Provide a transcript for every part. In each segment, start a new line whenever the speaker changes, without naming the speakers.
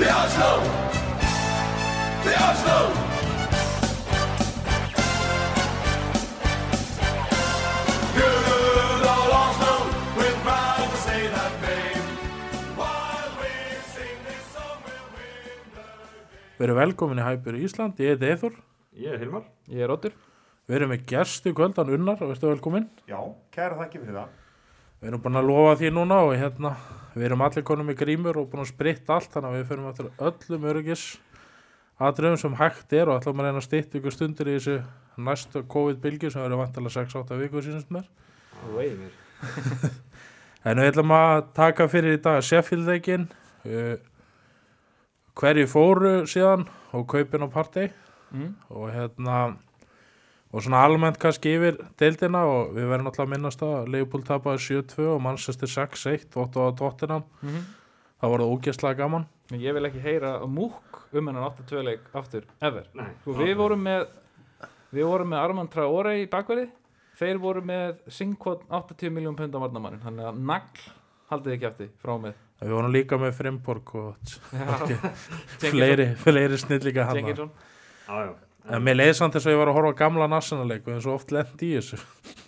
The Oslo! The Oslo! Good old Oslo, we're proud to say that name. While we sing this song, we'll win the
Við erum velkomin í Hæpur Ísland, ég heiti Eithor.
Ég er Hilmar.
Ég er Óttur.
Við erum með gerstu kvöldan Unnar, veistu velkomin.
Já, kæra þakki fyrir það.
Við erum búin að lofa því núna og hérna, við erum allir konum með grímur og búin að spritta allt, þannig að við fyrir eftir öllum öryggis atriðum sem hægt er og ætlum að reyna að stýtt ykkur stundir í þessu næstu COVID-bylgju sem verður vantilega 6-8 viku sínast mér.
Og veiði mér.
En við ætlum að taka fyrir í dag Sheffield-leikin, uh, hverju fóru síðan og kaupin á partey
Mm.
og hérna og svona almennt kannski yfir deildina og við verðum alltaf að minnast að Leopold tapaði 7-2 og Manchester 6-1 og á Tottenham,
Mm
það var það ógeðslega gaman.
Ég vil ekki heyra múk um hennan 8-2 leik aftur, ever.
Nei.
Sko, við vorum með við vorum með Armand Traore í bakverði. Þeir voru með Singkvot 80 miljón pund á varnamannin þannig að nagl haldið ekki aftur frá með
við vorum líka með Frimborg og fleiri, fleiri snillíka hann
Jenkinsson
Já, já.
En mér leiði samt þess að ég var að horfa á gamla nationalleik og eins og oft lendi í þessu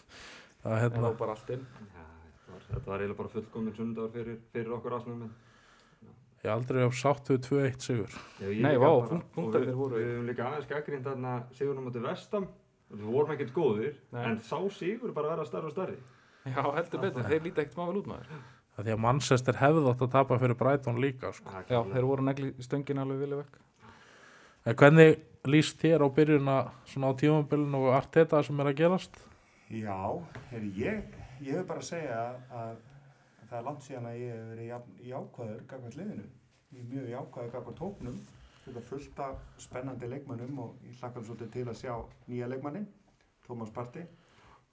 það
Það
hérna
var bara allt inn
Já, þetta var, eiginlega bara fullkomin sundagur fyrir, fyrir okkur ásnum.
ég aldrei hef sátt við 2-1 sigur
Nei, vá, punkt- punktarnir
við,
voru-
Við höfum líka aðeins gaggrind þarna sigurnum átti vestam. Við vorum ekkert góðir,
Nei.
en sá sigur bara að vera starri og starri.
Já, heldur betur, þeir líta ekkert mável út maður
það því að Manchester hefði átt að tapa fyrir Brighton líka sko.
Það er
Já, þeir voru negli stöngin alveg vilja vekk
en hvernig líst þér á byrjunna svona á tímambilinu og Arteta sem er að gerast
Já, heyri, ég, ég hef bara að segja að, að það er langt síðan að ég hef verið jafn- jákvæður gagvart liðinu. Ég er mjög jákvæður gagvart tóknum. Þetta fullt af spennandi leikmannum og ég hlakkar svolítið til að sjá nýja leikmannin, Tómas Parti.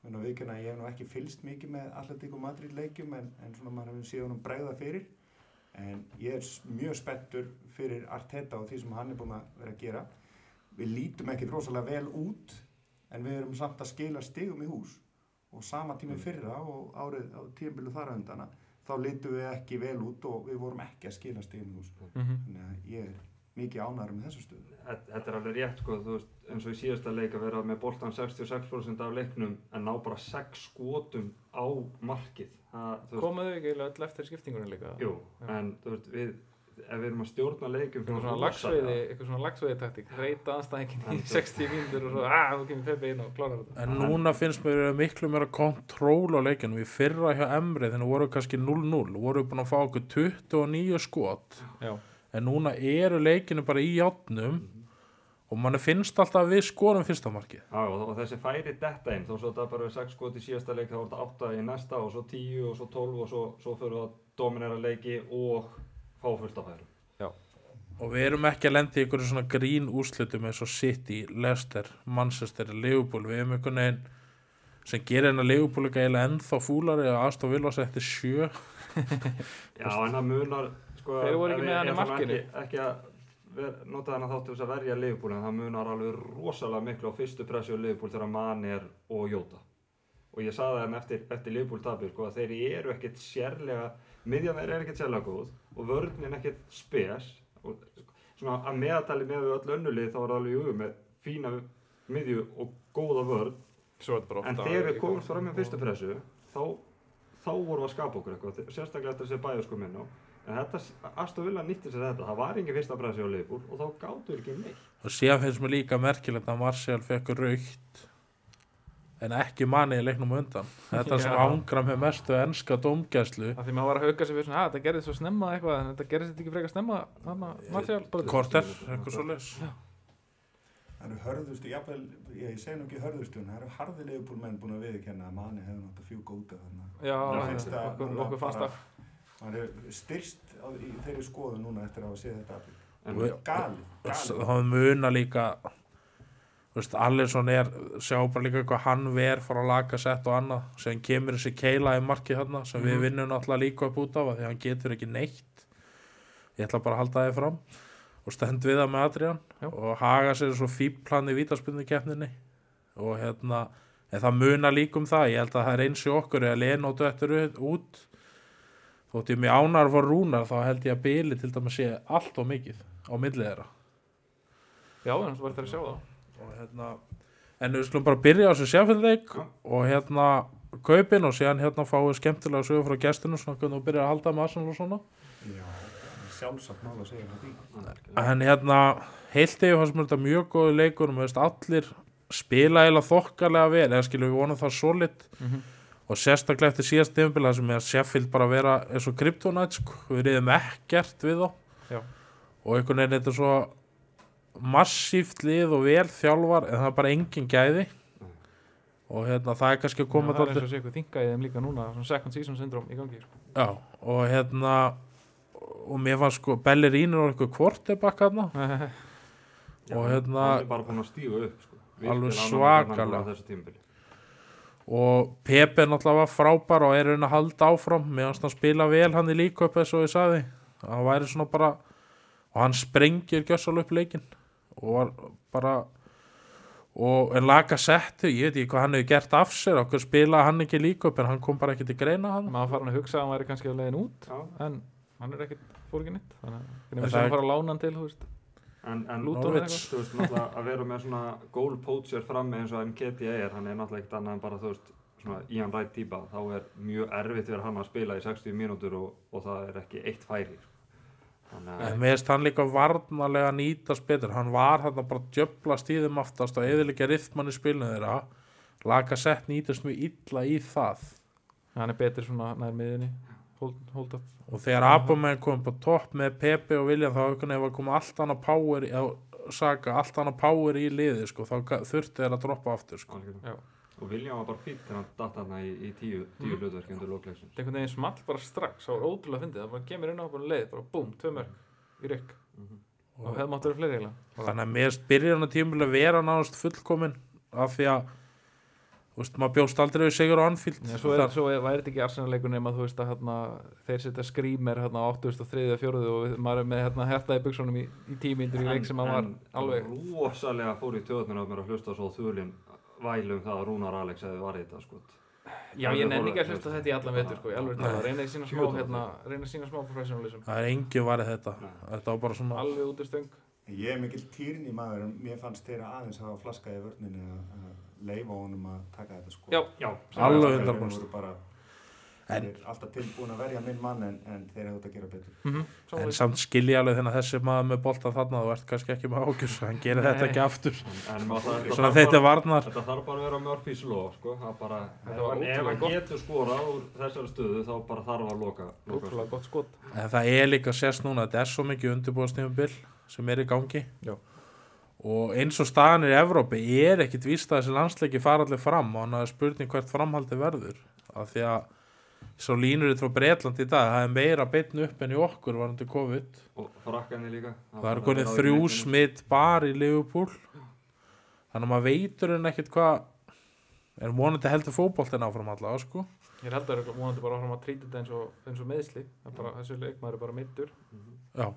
Þannig að viðkynna að ég hef nú ekki fylst mikið með Atletico Madrid leikjum en, en svona maður hefur séð honum bregða fyrir. En ég er mjög spenntur fyrir Arteta og því sem hann er búinn að vera að gera. Við lítum ekkit rosalega vel út en við erum samt að skila stigum í hús og sama tími fyrra og árið á tímabilið þar á undana þá lítum við ekki vel út og við vorum ekki að skila stigum í hús
Mhm.
þannig að ég er mikið ánæður með þessu stöðu
Þetta er alveg rétt sko, þú veist, eins og í síðasta leik að vera með boltan 66% af leiknum en ná bara 6 skotum á markið.
Komuðu ekki öll eftir skiptingurinn líka
jú,
Já.
en þú veist, við, ef við erum að stjórna leikum
Eitthvað svona lagsveiði, eitthvað svona lagsveiði taktík. Reyta anstæðingin í
En-
60 mínútur og svo, að, þú kemur Peppi inn og klárar þetta.
En núna finnst mér miklu meira kontról á leikinu við fyrra hjá Emri þegar voru kannski 0-0 voru búin að fá okkur 29 skot.
Já,
en núna eru leikinu bara í játnum og mann finnst alltaf að við skorum fyrsta markið.
Já, og, og þessi færi detta inn, þó svo þetta bara er 6 skot í síðasta leik, þá var þetta 8 í næsta og svo 10 og svo 12 og svo, svo fyrir við að dominera leiki og fá fullt af færum.
og við erum ekki að lenda í einhverju svona grín úrslitum eins og City, Leicester, Manchester, Liverpool við erum einhvern veginn sem gerir hennar Liverpool ekki eiginlega ennþá fúlari að Aston Villa setti sjö
Já, en það munar, sko,
Þeir voru ekki með hann í markinu.
Ekki, ekki að ver, nota þennan þátt til þess að verja Liverpool, en það munar alveg rosalega miklu á fyrstu pressu Liverpool þegar Mani er og Jóta. Og ég saði þeim eftir, eftir Liverpool tapir, sko, að þeir eru ekkert sérlega, miðjan þeir eru ekkert sérlega góð og vörðnin ekkert spes. Og svona að meðatali með við öll önnulið þá er það alveg jú með fína miðju og góða vörð.
er
En þegar við komumst fram með fyrstu pressu, þá, þá vorum við að skapa okkur eitthvað, sérstaklega eftir að sé bæðu sko minn á. En þetta, Aston Villa nýtti sér þetta, það var engin fyrsta pressu á Liverpool og þá gáttu ekki neitt.
og síðan finnst mér líka merkilegt að Martial fekk raukt en ekki manni í leiknum undan. Þetta sem
Já.
ángra með mestu enska dómgæslu.
Það því maður var að hauka sig fyrir svona, að þetta gerðist svo snemma eitthvað, en þetta gerðist þetta ekki frekar snemma,
korter, eitthvað svo leis
Það eru hörðustu, jafnvel, ég, ég segi nú ekki hörðustu það eru harðilegu búlmenn búin að viðkenna að manni hefði nátt að fjúka út af þannig það
okkur, fannst það.
Að hann hefur styrst á, í þeirri skoðu núna eftir að hafa séð þetta aftur
Og- Alisson er sjá bara líka hvað hann ver fara að laga sett og annað sem kemur þessi keila í marki þarna sem við
Mhm.
vinnum náttúrulega líka upp út af því að hann getur ekki neitt. Ég ætla bara að halda þið fram og stend við það með Adrian
Já.
og haga sér svo fíplan í vítaspinnu keppninni og hérna en það muna líka um það ég held að það er eins og okkur eða Lenótu eftir út. Þótt ég mér ánar var rúnar þá held ég að bili til dæmis sé allt og mikið á millið þeirra.
Já, en þú verður að sjá það
og hérna en við skulum bara byrja á þessu sjáfjöldleik
Já.
og hérna kaupin og síðan hérna fáið skemmtilega sögur frá gestunum svona hvernig þú byrjar að halda Arsenal og svona
Já, sjálfsagt mál að segja því.
en hérna heilt yfir fannst mér þetta mjög góði leikur og mér veist allir spila eiginlega þokkalega vel eða skilur við vonum það solid
Mhm.
og sérstaklega eftir síðast tímabila sem er Sheffield bara að vera eins og kryptonite sko. við reyðum ekkert við þá
Já.
og einhvern veginn þetta er svo massíft lið og vel þjálfar en það er bara engin gæði og hérna það er kannski að koma
Það er eins og sé eitthvað þinga í þeim líka núna Svona second season syndrom í gangi sko.
Já, og hérna og mér fannst sko Bellerín er eitthvað kvortebakk hérna og hérna
er upp sko.
Alveg svakalega. og Pepe náttúrulega var frábær og er raun að halda áfram mér fannst hann spila vel hann í líka upp eins og ég sagði hann væri svona bara og hann sprengir gjössal upp leikinn og var bara og en laga settu, ég veit ekki hvað hann hefur gert af sér, okkur spilaði hann ekki líka upp en hann kom bara ekki til greina hann
Maður fara hann að hugsa að hann væri kannski á leiðin út
Já.
En hann er ekki nýtt Þannig að
það er-
að fara að lána hann til,
en, en
Norwich.
eða eitthvað.
þú veist, náttúrulega að vera með svona goal poacher frammi eins og MKT er, hann er náttúrulega ekkert annað en bara, þú veist, svona Ian Wright típa, þá er mjög erfitt fyrir hann að spila í 60 mínútur og, og það er ekki eitt færi.
En
að,
mér finnst hann líka varnarlega nýtast betur. Hann var hann bara að djöfla stíðum aftast og eðilegja rithmann í spilinu þeirra. Laga sett nýtast mjög illa í það.
Hann er betur svona nær miðinni Hold, hold up
Og þegar Abamenn kom på topp með Pepe og William þá veginn var komið allt annað power á Saka, allt annað power í liði sko. Þá þurfti þeir að droppa aftur sko.
Já.
Og var bara fýtt þegar hann datt hann í, í tíu, tíu
Mhm.
hlutverki undir lókleiksins.
einhvern veginn small bara strax það var ótrúlega fyndið, það bara kemur inn á bara leið bara búm, tvö mörg í rygg og hefði mátt vera fleiri eiginlega
Þannig að mér finnst byrjun á tímulega vera nánast fullkomin af því að þú veist, maður bjóst aldrei við sigur á Anfield.
Nei, svo, er, svo er, væri þetta ekki arsenleikur nema þú veist að hérna, þeir setja skrýmer hérna, á 83. og 4. og maður er með hérna, herta í buksunum í, í tímyndur í leik sem hann var alveg
rosalega fór í tjóðnir á mér að hlusta svo þulinn vælum það að Rúnar Alex hefði varðið þetta sko.
Já, ég nenni ekki að hlusta þetta í allan vetur sko, í alveg
Nei.
tala, reyna að sína smá hérna, reyna að sína smá professionalism
Það er engin varðið þetta.
Nei.
Þetta var bara svona...
alveg út í stöng
Ég er mikill týrni maður en mér fannst þeirra aðeins hafa flaskað í vörninni að, að leifa honum að taka þetta sko.
Já,
Já,
Alveg
Þeir
100%.
voru bara,
En-
eru alltaf tilbúin að verja minn mann en, en þeir hefðu þetta að gera betur.
mm
En samt skilji alveg þennan þessi maður með bolta þarna, þú ert kannski ekki með ágjur, hann gerir þetta ekki aftur.
En maður það- þetta
Svona þetta er varnar.
Þetta þarf bara að vera Murphys law, sko. Það bara,
var
hann- ef hann getur skorað úr þessari stöðu þá bara þarf að loka. loka
ótrúlega gott skot
En það er líka sérst núna, þetta er svo mikið undirbúðastímabil sem er í gangi.
Já.
Og eins og staðan er í Evrópi er ekkit víst að þessi landsleiki fara allir fram og hann er spurning hvert framhaldi verður. Af því að svo línur frá Breitland í dag, það er meira beitn upp en í okkur varandi COVID.
Og frakkanir líka.
Það er konið þrjú smitt bara í Liverpool. Þannig að maður veitur en ekkert hvað er vonandi heldur fótboltin áfram allavega sko.
Ég held að það er vonandi bara áfram að trýta þetta eins og, eins og meðsli Það bara, þessi leikmaður er bara middur
Já.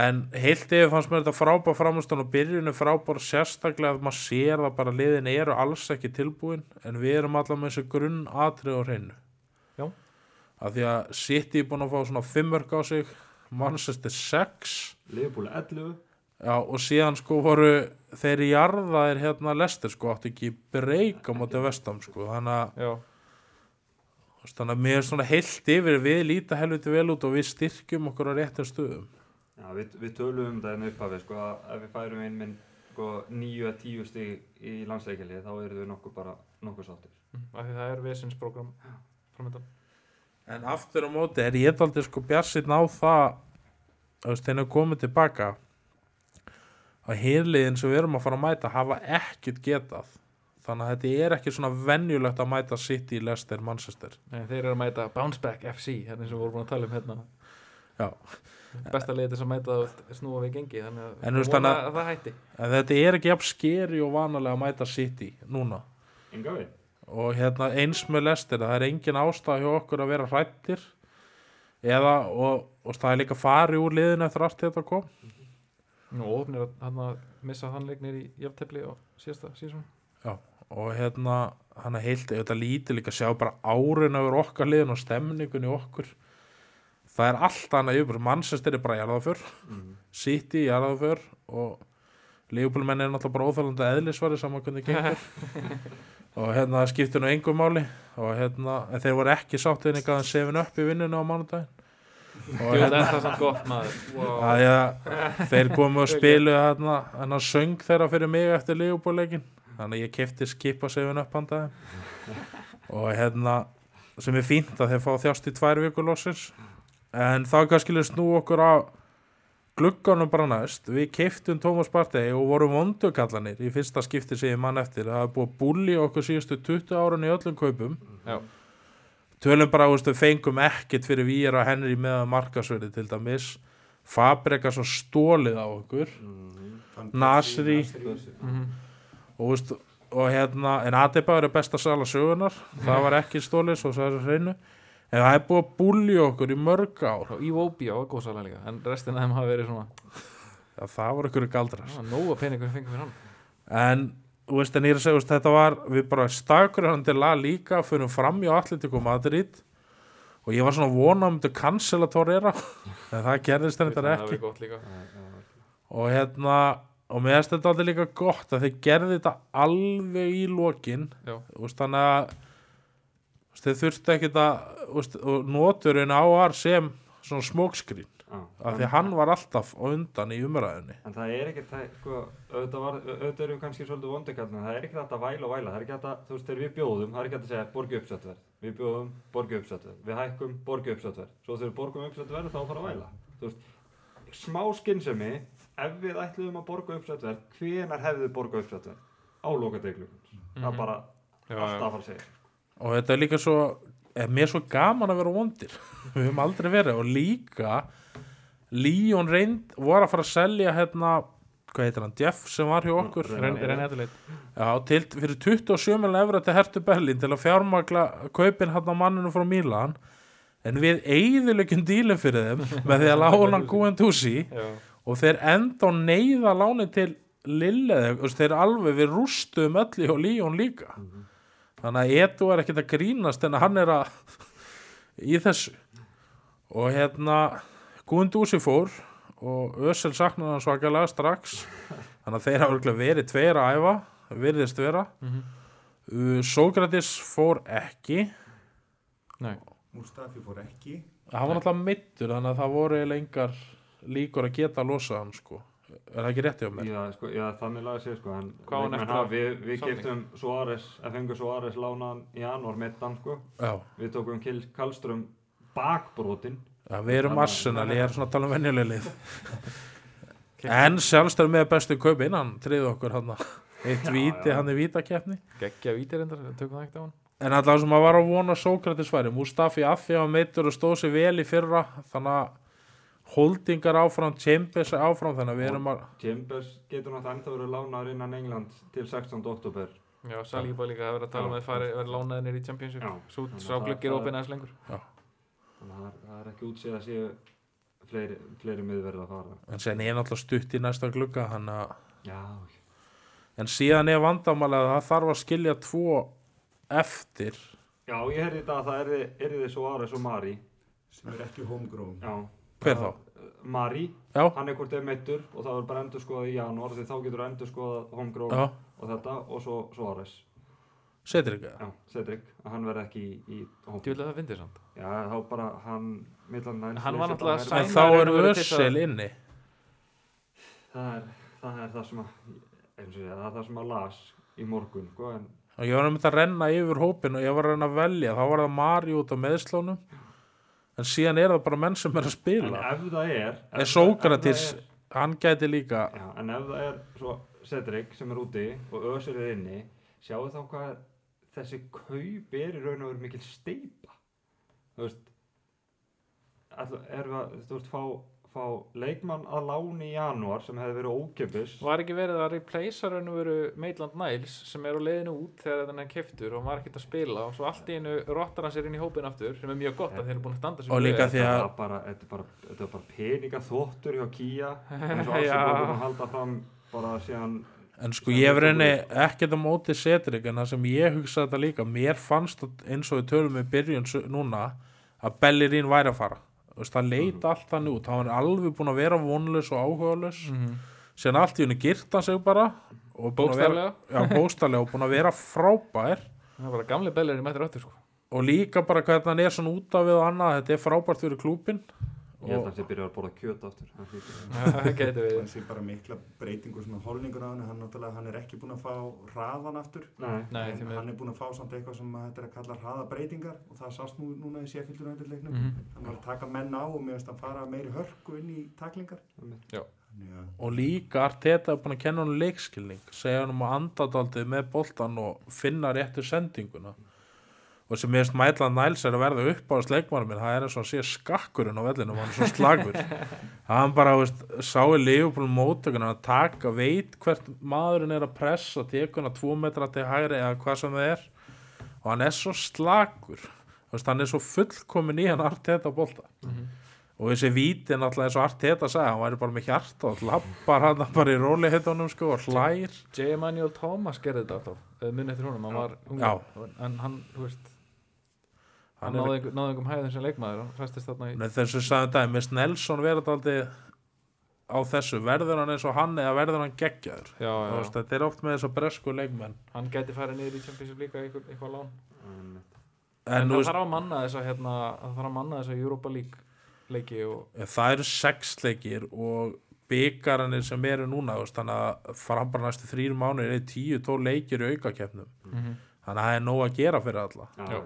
En heilt yfir fannst mér þetta frábær framstöðan og byrjunu frábær sérstaklega að maður sér það bara liðin eru alls ekki tilbúin en við erum allavega með þessi grunn atrið á hreinu. Af því að City er búin að fá svona fimmörk á sig, Manchester 6
Liverpool 11.
Já, og síðan sko voru þeir í jarðaðir hérna lestir sko, áttu ekki breyk á móti vestam sko, þannig að, þannig að mér er svona heilt yfir við líta helviti vel út og við styrkjum okkur á réttum stöðum.
Já, við, við tölum um það en upphafi, sko, að ef við færum inn minn sko, 9-10 stig í landsleikjalið þá eru við nokkuð bara nokkuð sáttir.
mm, af því það er vesinsprogram framöndan
En aftur á móti er ég aldrei sko bjarsinn á það, þegar við komum tilbaka að hirliðin sem við erum að fara að mæta hafa ekkert getað. Þannig að þetta er ekki svona venjulegt að mæta City, Leicester, Manchester.
Nei, þeir eru að mæta Bounce Back FC hérna og við vorum að tala um hérna
Já.
besta þess að mæta það snúa við gengi þannig að,
að-
að það hætti
En þetta er ekki jafn skeri og vanalega að mæta City núna.
Enga við?
Og hérna eins með lestir, það er engin ástæða hjá okkur að vera hrættir eða, og, og það er líka farið úr liðinu eftir allt þetta kom.
Nú ofnir að hann að missa þann leiknir í jafntefli á síðasta sísón
Og hérna, hann er heilt, þetta lítið líka að sjá bara árin yfir okkar liðin og stemningun í okkur. það er allt annað yfir, Manchester er bara jarðaför
Mm.
City jarðaför og Leopoldmenn er náttúrulega bara óþálandi eðlisvari saman hvernig gengur. Og hérna það skiptir nú engum máli. Og hérna, en þeir voru ekki sáttið en eitthvað 7 up í vinninu á mánudaginn. Og
er það gott maður. Wow.
að ég, þeir komu og spilu hérna, hennar söng þeirra fyrir mig eftir Leopoldleikin þannig að ég kefti skipa 7 up handaði og hérna sem er fínt að þeir fá þjást í tvær vikur lossins en þá kannski snú okkur á glugganum bara næst við keiftum Tómas Partey og vorum vondukallanir í fyrsta skipti sem ég mann eftir það er búið að búli okkur síðustu 20 árun í öllum kaupum
Já.
tölum bara, við fengum ekkert fyrir Vír og Henry með markasverði til dæmis Fabregas og stólið á okkur
Mm.
Nasri.
Mhm.
og, þú veist, og hérna, en Adebaur er besta sala sögunar það var ekki stólið, svo það er hreinu en það er búið að búli okkur í mörg ár.
Og Iwobi á að góðsala líka En restin af þeim hafa verið svona
Já, það voru ykkur galdrar.
Ah, Nóa peningur fengum við hann.
En, þú veist, en ég er að segja, veist, þetta var við bara stakur hann til að líka fyrir fram í Atletico Madrid. Og ég var svona að vona um þetta cancela Torreira en það gerðist þetta
Það
ekki.
verið gott líka.
Og hérna og mér finnst þetta aldrei líka gott að þeir gerði þetta alveg í lokin. Veist, þannig að þeir þurftu ekkit að þú veist, og noturinn á var sem svona smókskrín
Já.
af því hann var alltaf á undan í umræðinni
En það er ekkert, það, sko, auðvitað, við kannski svolítið vondikallin, það er ekkert að væla og væla, það er ekki að, þú veist, þegar við bjóðum, það er ekki hægt að segja borgi uppsættverð, við bjóðum, borgi uppsættverð, við hækkum, borgi uppsættverð, svo þegar við borgum uppsættverð þá fara að væla, veist, smá skynsemi, ef við ætluðum að borga uppsættverð, hvenar hefðu þið borga uppsættverð? Á
og þetta er líka svo er mér svo gaman að vera vondir. Við höfum aldrei verið. Og líka Líón reynd voru að fara að selja hérna, hvað heitir hann, Jeff sem var hjá okkur? Já, til, fyrir 27 miljonar evra til Hertu Berlín til að fjármagla kaupin hann á manninu frá Mílan en við eigðilegjum dílum fyrir þeim með því að lána hann
Já.
Og þeir enda á neyða láni til Lille, þeir alveg við rústuðum öll í og Líón líka þannig að Edu er ekkert að grínast en hann er að í þessu. Og hérna Guendouzi fór og Ösel saknaði hann svakalega strax. Þannig að þeir hafa verið tveir að æfa virðist vera.
Mhm.
uh, Sókratis fór ekki.
Nei.
Mustafi fór ekki.
Hann var náttúrulega mittur þannig að það voru eiginlega engar líkur að geta að losa hann sko er það ekki rétt hjá mér?
Já, sko, já, þannig laga sér sko, hafa-
að-
við, við keftum Suárez, að fengu Suárez lánaðan í janúar meittan sko,
Já,
við tókum Kill Kallström bakbrotin
já, við erum
að-
Arsenal, ég er svona að tala um venjuleg lið. En sjálfstæður með bestu kaupin hann triði okkur hann eitt
Já,
víti,
já.
hann er vítakeppni.
Geggja vítir endar Tökum það ekkert á hann.
En alltaf sem að var að vona Sókratis væri Mustafi Affi á meitur og stóð sér vel í fyrra þannig að holdingar áfram, Chambers áfram þannig að við erum að
Chambers getur náttúrulega ennþá verið lánaður innan England til 16. oktober
Já, Saliba líka að vera að tala um að fari verið lánaðir nýr í Championship. Svo
Þannig
sá gluggir
það-
opinn aðeins lengur.
Þannig að það er, það er ekki útsið að séu fleiri, fleiri miðverð að fara.
En sen er náttúrulega stutt í næsta glugga hann að
Já,
en síðan er vandamálega að það þarf að skilja tvo eftir.
Já ég heyrði þetta að það erði, erði Suárez og Mari.
Sem er ekki homegrown.
Já
Hver
Það- Mari,
Já,
hann er hvort er meittur og það verður bara endur skoðað í janúar því þá getur endur skoðað
já,
og þetta og svo Suárez.
Setur ekki
Já, Cedric, hann verði ekki í, í hóp.
Þú vil að það fyndi samt.
Já, þá bara hann millan næst
Hann var náttúrulega
en
Sænar
þá
er að-
inni.
Það er, það er það sem að eins og ég, það er það sem að las í morgun, sko, en
og ég var að mynda að renna yfir hópin og ég var að reyna að velja, þá var það Mari út á meðslónum en síðan er það bara menn sem er að
En
spila
ef það er
en Sókratis,
það er-
hann gæti líka
Já, en ef það er svo Cedric sem er úti og Ösir er inni sjáu þá hvað þessi kaup er í raun og veru mikil steipa þú veist ætla, erum við að, þú veist, fá, fá leikmann að láni í janúar sem hefði verið ókipis
Var ekki verið að replacea raun og veru Maitland Niles sem er á leiðinu út þegar þetta er keftur og hann var ekkert að spila og svo allt í einu rottar hann sér inn í hópin aftur sem er mjög gott að þeir eru búin að standa sig
Og líka því að-
þetta var bara, þetta er bara, þetta er bara peninga þóttur hjá Kia eins og
Já.
Arsenal búin að halda fram bara síðan
En sko ég hef reyni ekkert á móti Cedric en það sem ég hugsaði þetta líka mér fannst eins og við tölum í byrjun núna að Bellerín væri að fara veist, það leit allt þannig út. Hann var alveg búin að vera vonlaus og áhugaðlaus
Mhm.
síðan allt í henni girt hann sig bara og að
bókstaflega.
Og búin að vera frábær.
Það er bara gamli bellir í mættir áttur sko.
Og líka bara hvernig hann er svona út af við og annað, þetta er frábært fyrir klúbin
Ég held að það byrja að borða kjöt aftur. Það að-
getur við
Það sé bara mikla breytingu svona holningur á hann, hann hann er ekki búinn að fá hraðan aftur.
Nei,
Nei,
En hann er búinn að fá samt eitthvað sem þetta er að kalla hraðabreytingar og það sást nú, núna í Sheffield United leiknum.
Mhm.
Hann var að taka menn á og finnst hann fara meiri hörku inn í taklingar. Þannig að
og líka Arteta er búin að kenna hann leikskilning. Segja hann um að andadaldið með boltan og finna réttu sendinguna og sem ég veist Mætland Næls er að verða upp á sleikmarum minn, það er eins og að sé skakkurinn á vellinum, hann er svo slagur. Hann bara, veist, sá í Liverpool mótökuna að taka, veit hvert maðurinn er að pressa, að tvo metra til hægri eða hvað sem það er. Og hann er svo slagur. Veist, hann er svo fullkomin í hann Arteta bolta. Og þessi víti náttúrulega eins og Arteta sagði, hann væri bara með hjarta og lappar hann bara í róli hittunum sko og hlær.
J. Emanuel Thomas gerði þetta alltaf munið eftir honum, hann var en hann,
hann
hann náði,
er,
einhver- náði einhverjum hæðum sem leikmaður hann fæstist þarna í
Nei, þessu sagði þetta, minnst Nelson verður aldrei á þessu, verður hann eins og hann eða verður hann geggjaður?
Já,
Þú
já,
veist, þetta er oft með þess að bresku leikmenn.
Hann gæti farið niður í Championship líka eitthvað, eitthvað lán.
Einmitt.
en,
en það þarf að manna þessa hérna, það þarf að manna þessa Europa League leiki og
það eru sex leikir og byggarannir sem eru núna veist, þannig að fram bara næstu þrýr mánuðir er tíu, tó leikir í aukakefnum
Mhm.
þannig að það er nóg að gera fyrir alla.
Já,
Já.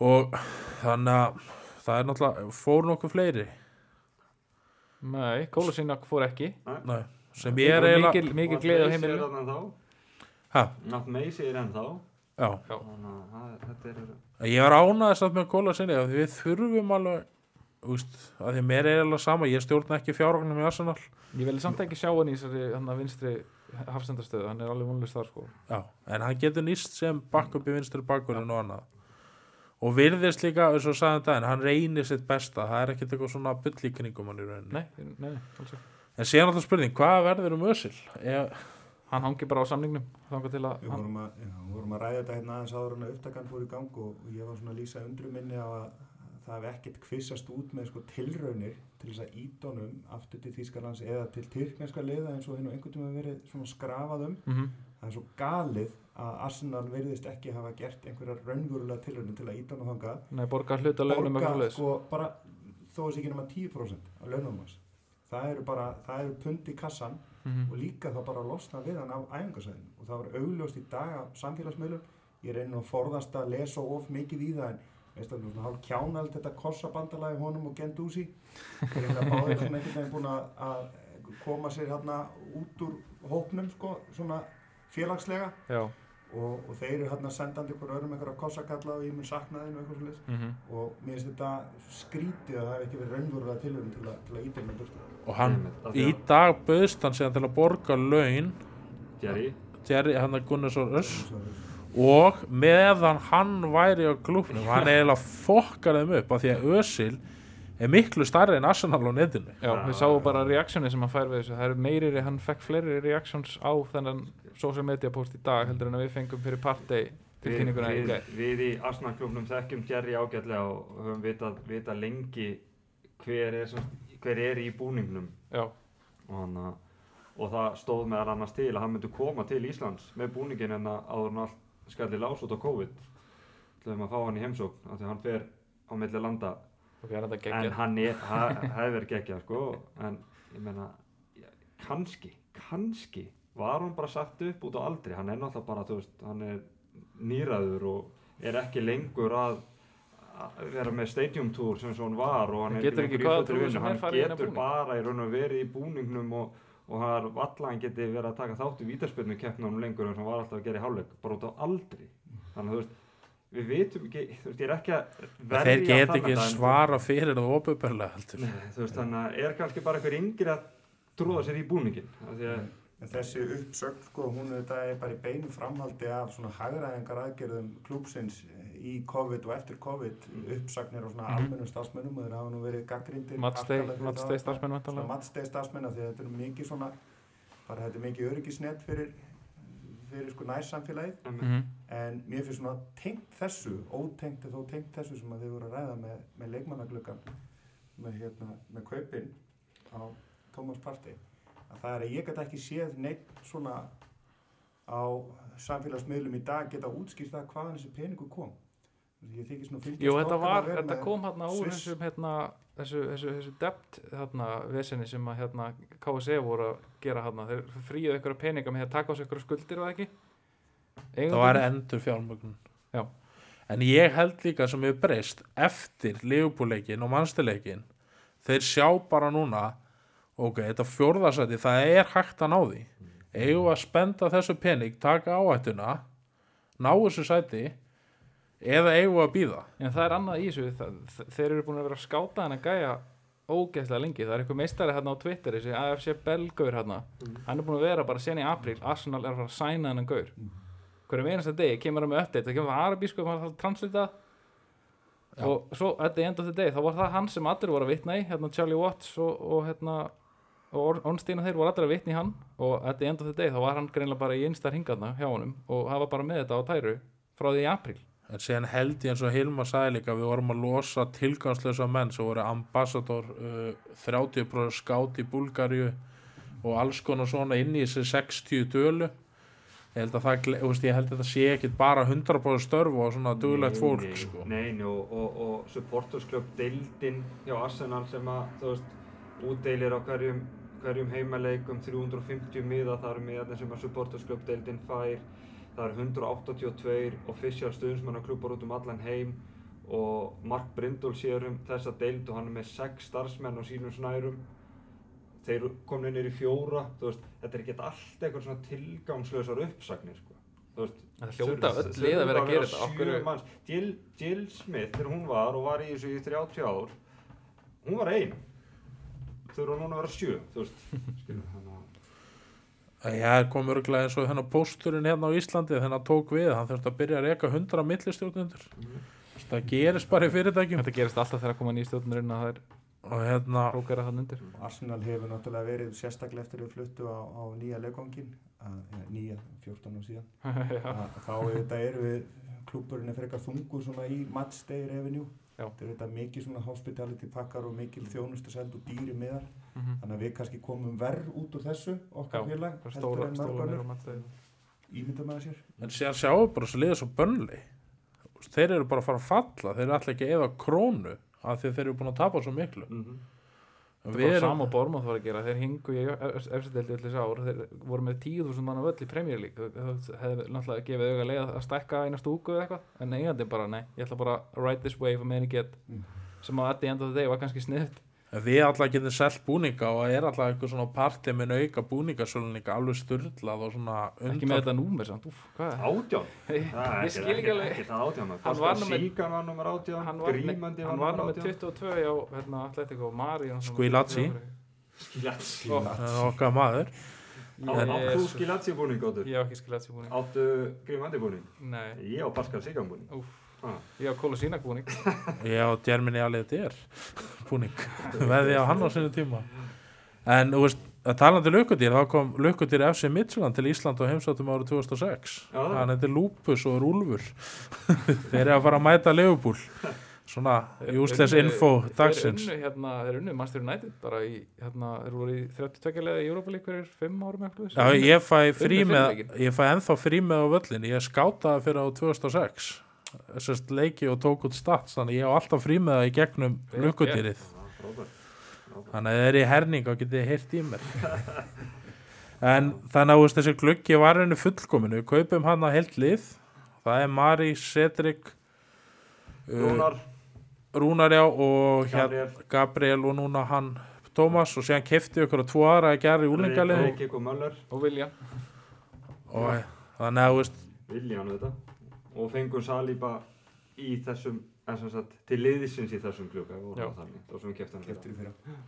Og þannig að það er náttúrulega, fór nokkuð fleiri?
Nei, Kólusínak fór ekki.
Nei, sem ég er eiginlega
mikil, mikil
Og
gleði á heimilinu
Nátt Macy er ennþá.
Já,
Þannig að það- þetta er
ég var ánæðist að með að við þurfum alveg úst, að því mér er eiginlega sama ég stjórna ekki fjárvagnum í Arsenal.
Ég vil samt ekki sjá hann í þessari vinstri hafstendastöðu hann er alveg vonlust þar sko.
Já, en hann getur nýst sem backup í vinstri bakkurinn og annað og virðist líka, eins og sagði þetta hann reynir sitt besta, það er ekkert eitthvað svona bull í kringum hann í rauninni
nei, nei, nei, alls ekki
en síðan alltaf spurning, hvað verður um Ösil? Ég,
hann hangi bara á samningnum þangar til að
Við vorum að, já, við vorum að ræða þetta hérna aðeins áður en að upptakan fór í gang og, ég var svona að lýsa undru minni á að það hef ekkert kvissast út með sko tilraunir til þess að ídónum aftur til Þýskalands eða til tyrkneska liða eins og hinn og einhvern tíma verið svona skrafað um.
mm
Það er svo galið að Arsenal verðist ekki hafa gert einhverjar raunverulega tilraunir til að ídóna þangað.
nei, borga hluta launum
Borga, sko, bara þó að sé ekki nema 10% af launum hans. Það eru bara, það eru pund í kassan
mm
og líka þá bara losna við hann af æfingarsæðinu og það var augljóst í dag af samfélagsmiðlum ég reyni að forðast að lesa of mikið í það en veist það, svona hálf kjánald þetta kossabandalagi honum og Gendúsi þeir eru að báðir svona einhvern veginn búin að, koma sér hérna út úr hópnum sko, svona félagslega.
Já,
og, og þeir eru hérna sendandi ykkur öðrum einhverja kossakalla og ég mun sakna þeim og eitthvað svolítið
mm
og mér finnst þetta skrítið að það hef ekki verið raunverulega tilhörin til, að- til að ídæma burtu.
Og hann,
því
í dag bauðst hann síðan til að borga laun.
Jerry.
Jerry, hann er Gunnarsson Öss. Og meðan hann væri á klúfnum, hann eiginlega fokkar þeim upp af því að Ösil er miklu starri en Arsenal á netinu.
Já, við sáum bara reaksjoni sem hann fær við þessu. Það er meiri, hann fekk fleiri reactions á þennan social media post í dag heldur en að við fengum fyrir partey til
Við, við, við í Arsenal klubnum þekkjum Jerry ágætlega og höfum vitað, vitað lengi hver er, hver er í búningnum. Og, hana, og það stóð meðal annars til að hann myndi koma til Íslands með búningin en að áður en allt skalli lás út á COVID. Til að fá hann í heimsókn af því að hann fer á milli landa.
Ok, þetta
en hann verið geggjað sko en ég meina kannski, kannski var hann bara sagt upp út á aldri? Hann er náttúrulega bara, þú veist, hann er nýraður og er ekki lengur að að vera með stadium tour sem svo hann var og hann
Hann getur ekki
fullri
tour
vinnu. hann getur bara í raun og verið í búningnum og, og hann er valla hann geti verið að taka þátt í vítaspilnu keppnum lengur en hann var alltaf að gera í hálfleik bara út á aldri. Þannig að þú veist við vitum ekki, þú veist, ég er ekki að verja
þeir get ekki
en-
svara fyrir heldur.
Nei, þú veist, þannig að er kannski bara einhver yngri að tróða sér í búningin af því að
En þessi uppsögn, sko, hún er þetta er bara í beinu framhaldi af svona hagræðingar aðgerðum klúpsins í COVID og eftir COVID, uppsagnir og svona
Mhm.
almennum starfsmönnum og þeir hafa nú verið gaggrindir.
matsteg starfsmenn vantanlega
Matsteg starfsmenn af því að þetta er mikið svona, bara þetta er mikið öryggisnett fyrir fyrir sko nærsamfélagið
Einmitt.
Mhm.
en mér finnst svona tengt þessu ótengt er þó tengt þessu sem að þið voru að ræða með, með leikmannagluggan með, hérna, með kaupin á Thomas Partey að það er að ég get ekki séð neitt svona á samfélagsmiðlum í dag geta útskýrt það hvaðan þessi peningur kom. Ég þykist nú fylgjast
Jú, þetta var, þetta kom hérna úr þessum hérna, þessu, þessu, þessu debt hérna, vesenni sem að hérna KSE voru að gera hérna, þeir fríuðu ykkur peninga með að taka á sig ykkur skuldir og ekki?
Það var endur fjármögnun.
Já.
en ég held líka sem hefur breyst eftir liðbúleikin og mannstileikin þeir sjá bara núna ok, þetta fjórðasæti, það er hægt að ná því. Eigum við að spenda þessu pening taka áhættuna ná þessu sæti eða eigum við að býða
En það er annað í þessu, þeir eru búin að vera að skáta hann að gæja ógeðslega lengi, það er eitthvað meistari hérna á Twitter þessi AFC Belgaur hérna hann er búin að vera bara sen í apríl Arsenal er að fara að sæna hennan gaur. Hverjum einasta degi kemur hann með update, það kemur það arabísku það er translita.
Já.
og svo at the end of the day, þá var það hann sem allir voru að vitna í, hérna Charlie Watts og, og hérna og Or- Ornstein og þeir voru vitna í hann. Og at the end of the day þá var hann greinlega bara í einstar hingaðna hjá honum og var bara með þetta á tæru frá því í apríl.
En síðan held ég eins og Hilma sagði líka við vorum að losa tilgangslösa menn sem voru ambassador uh, 30% skátt í Búlgaríu og alls konar svona inn í þessi 60 dölu. Ég held að það, veist, ég held að þetta sé ekki bara 100% störf og svona duglegt fólk
nei,
sko.
Nei, nei, og, og, og supportersklub deildin hjá Arsenal sem að, þú veist, útdeilir á hverjum, hverjum heimaleikum 350 miða, það eru miðarnir sem að supportersklub deildin fær, það eru 182 official stuðnismannaklubbar út um allan heim og Mark Brindle sér um þessa deild og hann er með 6 starfsmenn á sínum snærum þeir komin inn í fjóra, veist, þetta er ekki allt eitthvað svona tilgangslösar uppsagnir, sko. Veist,
Það hljóta öll lið að vera að gera þetta.
Jill, Jill Smith, þegar hún var og var í þessu í 30 ár, hún var ein. Þurfa núna að vera sjö, þú veist, skilur, þannig að...
ég kom örgulega eins og þennan pósturinn hérna á Íslandi hann tók við, hann þurfti að byrja að reka 100 millistjórnundur það gerist bara í fyrirtækjum.
Þetta gerist alltaf þegar að koma nýstjórnurinn að það er
og hérna,
prókera hann undir.
Arsenal hefur náttúrulega verið sérstaklega eftir að fluttu á, á nýja leikvangin nýja, 14 ára síðan. Þá eru við klúburinn er frekar þungur svona í revenue.
Já.
Þetta er auðvitað mikið svona hospitality pakkar og mikil þjónustu seld og dýri miðar.
Mhm.
þannig að við kannski komum verð út úr þessu okkar félag heldur
stóra,
en
matstæði
ímynda með sér.
En sjáum við bara svo liðið svo bönli þeir eru bara að fara að falla þeir eru alltaf ekki eða krónu af því að þeir eru búin að tapa svo miklu.
Mm -hmm.
Þetta var
erum,
sama Bormáð var að gera, þeir hingu í efstildi öll þessi ár, þeir voru með 10.000 manna völl í Premier League, það hefði náttúrulega gefið auga leið að stækka eina stúku eða eitthvað, en eigandi bara, nei, ég ætla bara ride this wave að meðan ég get,
Mm.
sem að at the end of the day var kannski sniðt.
Við alltaf getum selt búninga og er alltaf eitthvað svona partí með auka búningasölninga alveg styrlað og svona
Ekki með þetta númer samt, úf, hvað er
Átján?
Ég
Það er
ég skil ekki alveg,
það.
Hann var
var, Grímandi
hann
var átján.
22 á hérna, Atletico, Mari
Það er okkar maður
Áttu. Skilazzi búning, Áttu Grímandi búning?
nei,
Ég á Pascal Síkan búning.
úf, Ég hef Kolasínak búning,
ég á Germany alveg þetta er búning. Veði á hann á sinni tíma. En þú veist að talandi lukkudýr, þá kom lukkudýr FC Midtjylland til Ísland á heimsáttum árið 2006
Já, það.
hann heitir Lupus og er Úlfur. Þeir eru að fara að mæta Leifubúl svona useless info dagsins.
hérna, þeir unnu Manchester United bara í, hérna, þeir voru í 32 leða í Europa League fyrir 5 árum eitthvað
Já, ég fæ frí
Unnu
með
fimm leikinn.
ég fæ ennþá frí með á völlin ég skátaði fyrir á 2006 þessast leiki og tók út stats þannig ég á alltaf frí með það í gegnum.
Frábært.
þannig að það er í herning og getið heyrt í mér. En þannig að þessi gluggi var henni fullkominu, við kaupum hann að heilt lið. Það er Mari, Cedric uh,
Rúnar,
Rúnar já og hér,
Gabriel,
Gabriel og núna hann Tómas og síðan kefti ykkur að tvo aðra að gera í úlingalið
og Möller.
og Vilja
og þannig að þú veist
Viljan þetta og fengum Saliba í þessum en sem sagt, til liðsins í þessum klukka þá sem við keftum
keftir í fyrra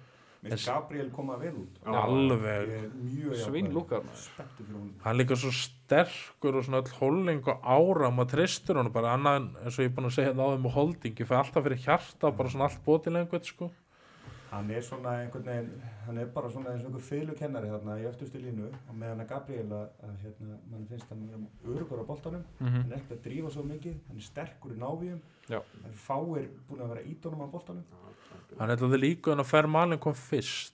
Mér finnst Gabriel koma vel út.
Já.
alveg
Ég er mjög
Svín
jákvæður.
lúkar maður.
Spenntur fyrir hún
hann líka svo sterkur og svona öll holding og ára maður treystur hann bara. Annað en eins og ég er búin að segja þetta á þeim og holding ég fæ alltaf fyrir hjarta bara svona allt bótilengut sko
Hann er svona einhvern veginn, hann er bara svona eins og einhver fylukennari þarna í öftustu línu og meðan að Gabriel að, hérna, mann finnst hann vera örugur á boltanum,
Mhm.
hann er ekkert að drífa svo mikið, hann er sterkur í návíum, er fáir búin að vera ídónum á boltanum.
Hann er alltaf líka en að Fermalin kom fyrst.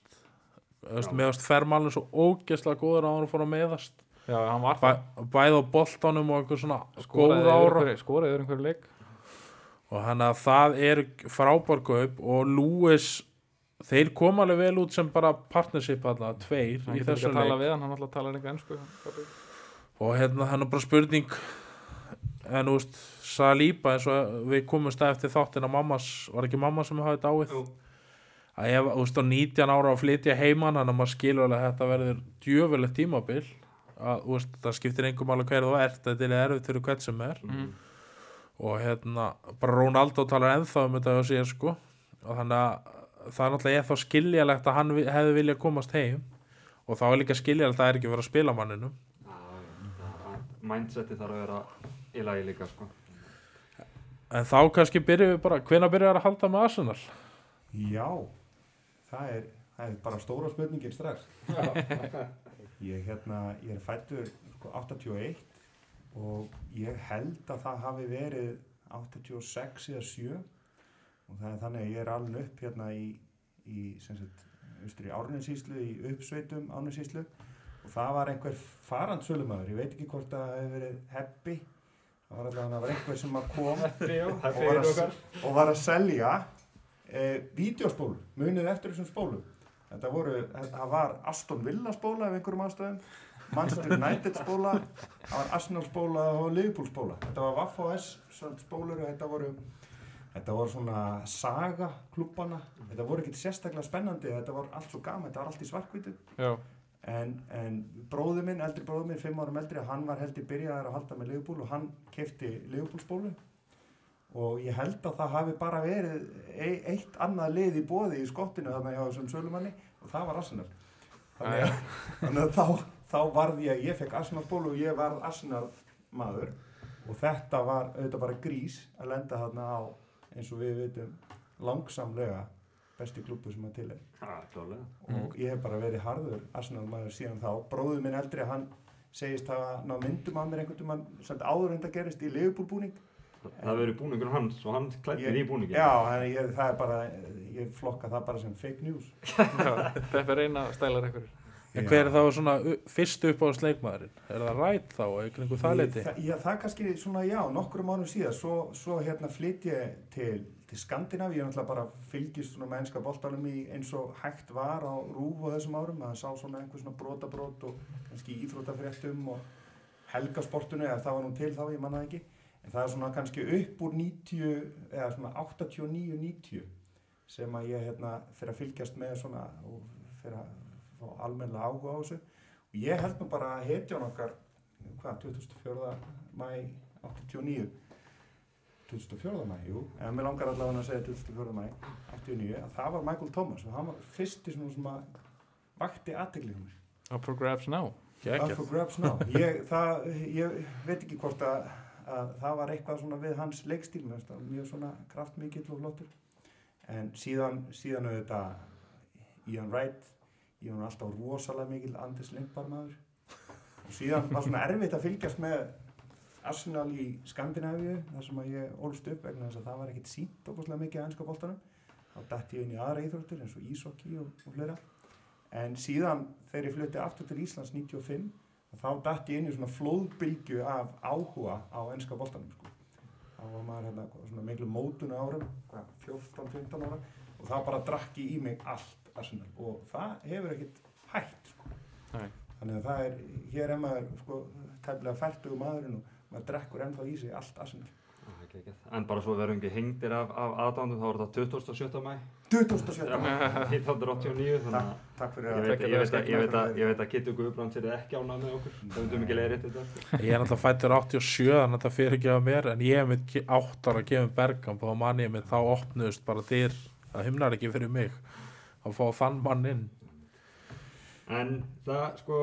Meðast Fermalin svo ógeðslega góður á hann fór að meðast
Já, hann var
Bæ, bæði á boltanum og einhver svona góð ára.
skoraði yfir einhverju leik.
Og hann að það er frábær kaup og Lewis þeir koma alveg vel út sem bara partnership þarna, tveir
hann
í
getur ekki
þessum
að tala
leik.
við hann, hann alltaf talar einhver ennsku
og hérna hann er bara spurning en þú veist Saliba eins og við komumst að eftir þáttin að mammas, var ekki mamma sem hafði dáið?
Jú.
að ef, þú veist, á 19 ára að flytja heiman þannig að maður skilur að þetta verður djöfulegt tímabil. Að, þú veist, það skiptir engum alveg hver þú ert þetta er erfitt fyrir hvert sem er.
Mhm.
og hérna, bara Ronaldo talar ennþá um þetta á sér sko. Og þannig að það er náttúrulega ég þá skiljalegt að hann hefði viljað komast heim og þá er líka skiljalegt að það er ekki verið að spila manninum
Mindseti þarf að vera í lagi líka, sko.
en þá kannski byrjum við bara hvenær byrjar að halda með Arsenal
Já, það er, það er bara stóra spurningin strax. ég, hérna, ég er fættur sko, 81 og ég held að það hafi verið 86 eða 7 og það er þannig að ég er alveg upp hérna í, í austur í uppsveitum Árnensíslu og það var einhver farandsölumæður, ég veit ekki hvort það hefur verið heppi, það var allavega það var einhver sem að kom og var að, og var að selja e, vídeospólur, munið eftir þessum spólum. Þetta voru, það var Aston Villa spóla af einhverjum ástæðum, Manchester United spóla, það var Arsenal spóla og Liverpool spóla. Þetta var Waff S spólur og þetta voru, þetta voru svona saga klubbana. Þetta voru ekkert sérstaklega spennandi, þetta var allt svo gaman, þetta var allt í svarkvítu. En, en bróður minn, eldri bróður minn, fimm árum eldri, hann var heldur byrjaðar að halda með Liverpool og hann kefti Liverpool spólu og ég held að það hafi bara verið e eitt annað lið í bóði í skottinu þarna hjá þessum sölumanni og það var Arsenal. Þannig að, þannig að þá, þá varð ég, ég fekk Arsenal spólu og ég varð Arsenal maður og þetta var auðvitað bara grís að lenda þarna á eins og við veitum langsamlega besti klubbu sem að til er.
Klálega.
og ég hef bara verið harður Arsenal maður síðan þá. Bróður minn eldri hann segist hafa ná myndum af mér einhvern tímann sem áður en það gerist í Liverpool búning
Það hefur verið búningur hans og hann klættir í búningin.
já, ég, það er bara ég flokka það bara sem fake news.
Er eina stælar einhverjur
en hver er þá svona fyrstu upp á sleikmaðurinn er það rætt þá, eða kringu það
það, já, það kannski svona já, nokkrum ánum síðan svo, svo hérna flytt ég til, til Skandinavíu, ég er náttúrulega bara fylgist svona með ennska boltanum í eins og hægt var á rúf og þessum árum. Að sá svona einhver svona brotabrót og kannski íþrótafréttum og helgasportunu eða það var nú til þá, ég manna ekki. En það er svona kannski upp úr 90 eða svona 89-90 sem að ég hérna fyrir að fylgjast með svona og fyrir að fá almennilega áhuga á þessu og ég held nú bara að hetjan okkar hvað, 24. mæ 89 24. mæ, jú, en mér langar allavega að segja 24. mæ 89, að það var Michael Thomas og hann var fyrsti sem að vakti aðtegli um
Up for grabs now
Up for grabs now ég, það, ég veit ekki hvort að, að það var eitthvað svona við hans leikstíl mér mjög svona kraftmikill og flottur en síðan, síðan auðvitað Ian Wright ég var alltaf rosalega mikil Anders Lindbar maður. Og síðan var svona erfitt að fylgjast með Arsenal í Skandinavíu þar sem að ég ólst upp vegna þess að það var ekkit sínt okkurslega mikið að ennska boltanum. Þá dætt ég inn í aðra íþróttir eins og ísokki og, og fleira. En síðan þegar ég flutti aftur til Íslands 95 þá dætt ég inn í svona flóðbylgju af áhuga á ennska boltanum sko. þá var maður hérna svona miklu mótuna hvað, 14-15 ára og þá bara drakk ég í mig allt Arsenal og það hefur ekkit hætt sko.
Nei.
þannig að það er hér er maður sko, tæmlega færtugu maðurinn og maður drekkur ennþá í sig allt Arsenal
ekki. En bara svo verðum ekki hengdir af, af aðdándum, þá var þetta 27. mæ
27.
1989, þannig að
Takk, fyrir að
ég, veit, að- ég, veit að, ég veit að Kittu Guðbrands er ekki ánað með okkur, það veitum ekki leiðir þetta.
ég er náttúrulega fættur 87 þannig að þetta fyrir ekki að mér en ég hef mitt átt ára að gefa bergam og mann ég mitt þá opnuðust bara dyr það himnar ekki fyrir mig að fá þann mann inn
En það, sko,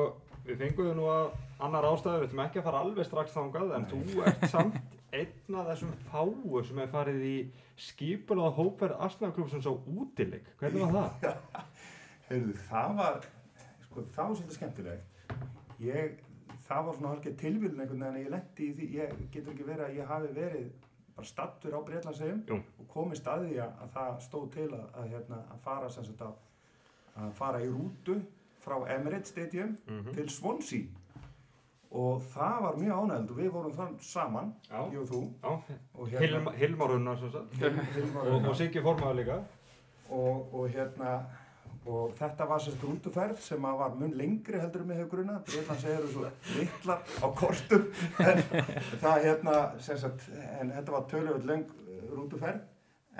við fengum nú að annar ástæðu, við ætlum ekki að fara alveg strax þangað, en þú ert samt einn af þessum fáu sem er farið í skipulað hópverð Arsenal-klúpsins á útileik. Hvernig var það?
Heyrðu, það var, sko, það var svolítið skemmtilegt. Ég, það var svona hálfgeð tilvílun einhvern veginn að ég lendi í því, ég getur ekki verið að ég hafi verið bara stattur á Breitlandsegjum og komist að því að, að það stóð til að, að, hérna, að fara sagt að, að fara í rútu frá Emirates Stadium
Mhm.
til Swansea og það var mjög ánægnd og við vorum þann saman,
Já.
ég og þú og
Hilma, Hilmar Unnar svo sagt.
Hilmar
Og, og Siggi formaður líka.
og, og hérna og þetta var sérst rútuferð sem að var mun lengri heldur um mig hefur grunna Breitlands eru svo litlar á kortum. En það hérna sagt, en þetta var töluvert löng eh, rútuferð.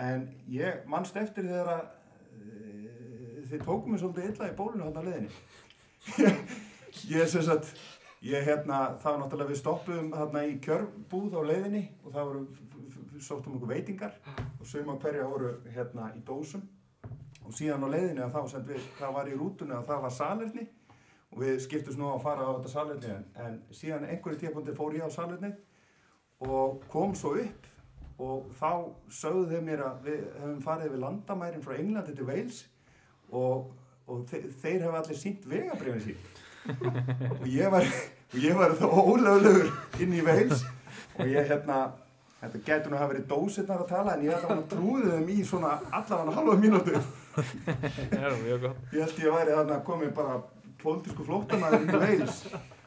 En ég mannst eftir þegar að e, þið tókum mig svolítið illa í bólunu hann á leiðinni. Ég sagt ég hérna, það var náttúrulega við stoppuðum hérna í kjörbúð á leiðinni og það voru sóttum okkur veitingar. Og suma hverja voru hérna í dósum og síðan á leiðinni að þá sem við, það var í rútunni að það var salerni og við skiptum nú að fara á þetta salerni en, en síðan einhverju tíapunkti fór ég á salerni og kom svo upp og þá sögðu þeir mér að við hefum farið við landamærin frá Englandi til Wales og, og þe þeir hefur allir sínt vegabrifin sín og ég var, var þá ólöglegur inn í Wales og ég hérna Þetta getur nú að hafa verið dósirnar að tala en ég ætla að trúði þeim í svona allavega halva mínútu. Ég held ég væri þarna komið bara pólitísku flóttamæður inn í Veils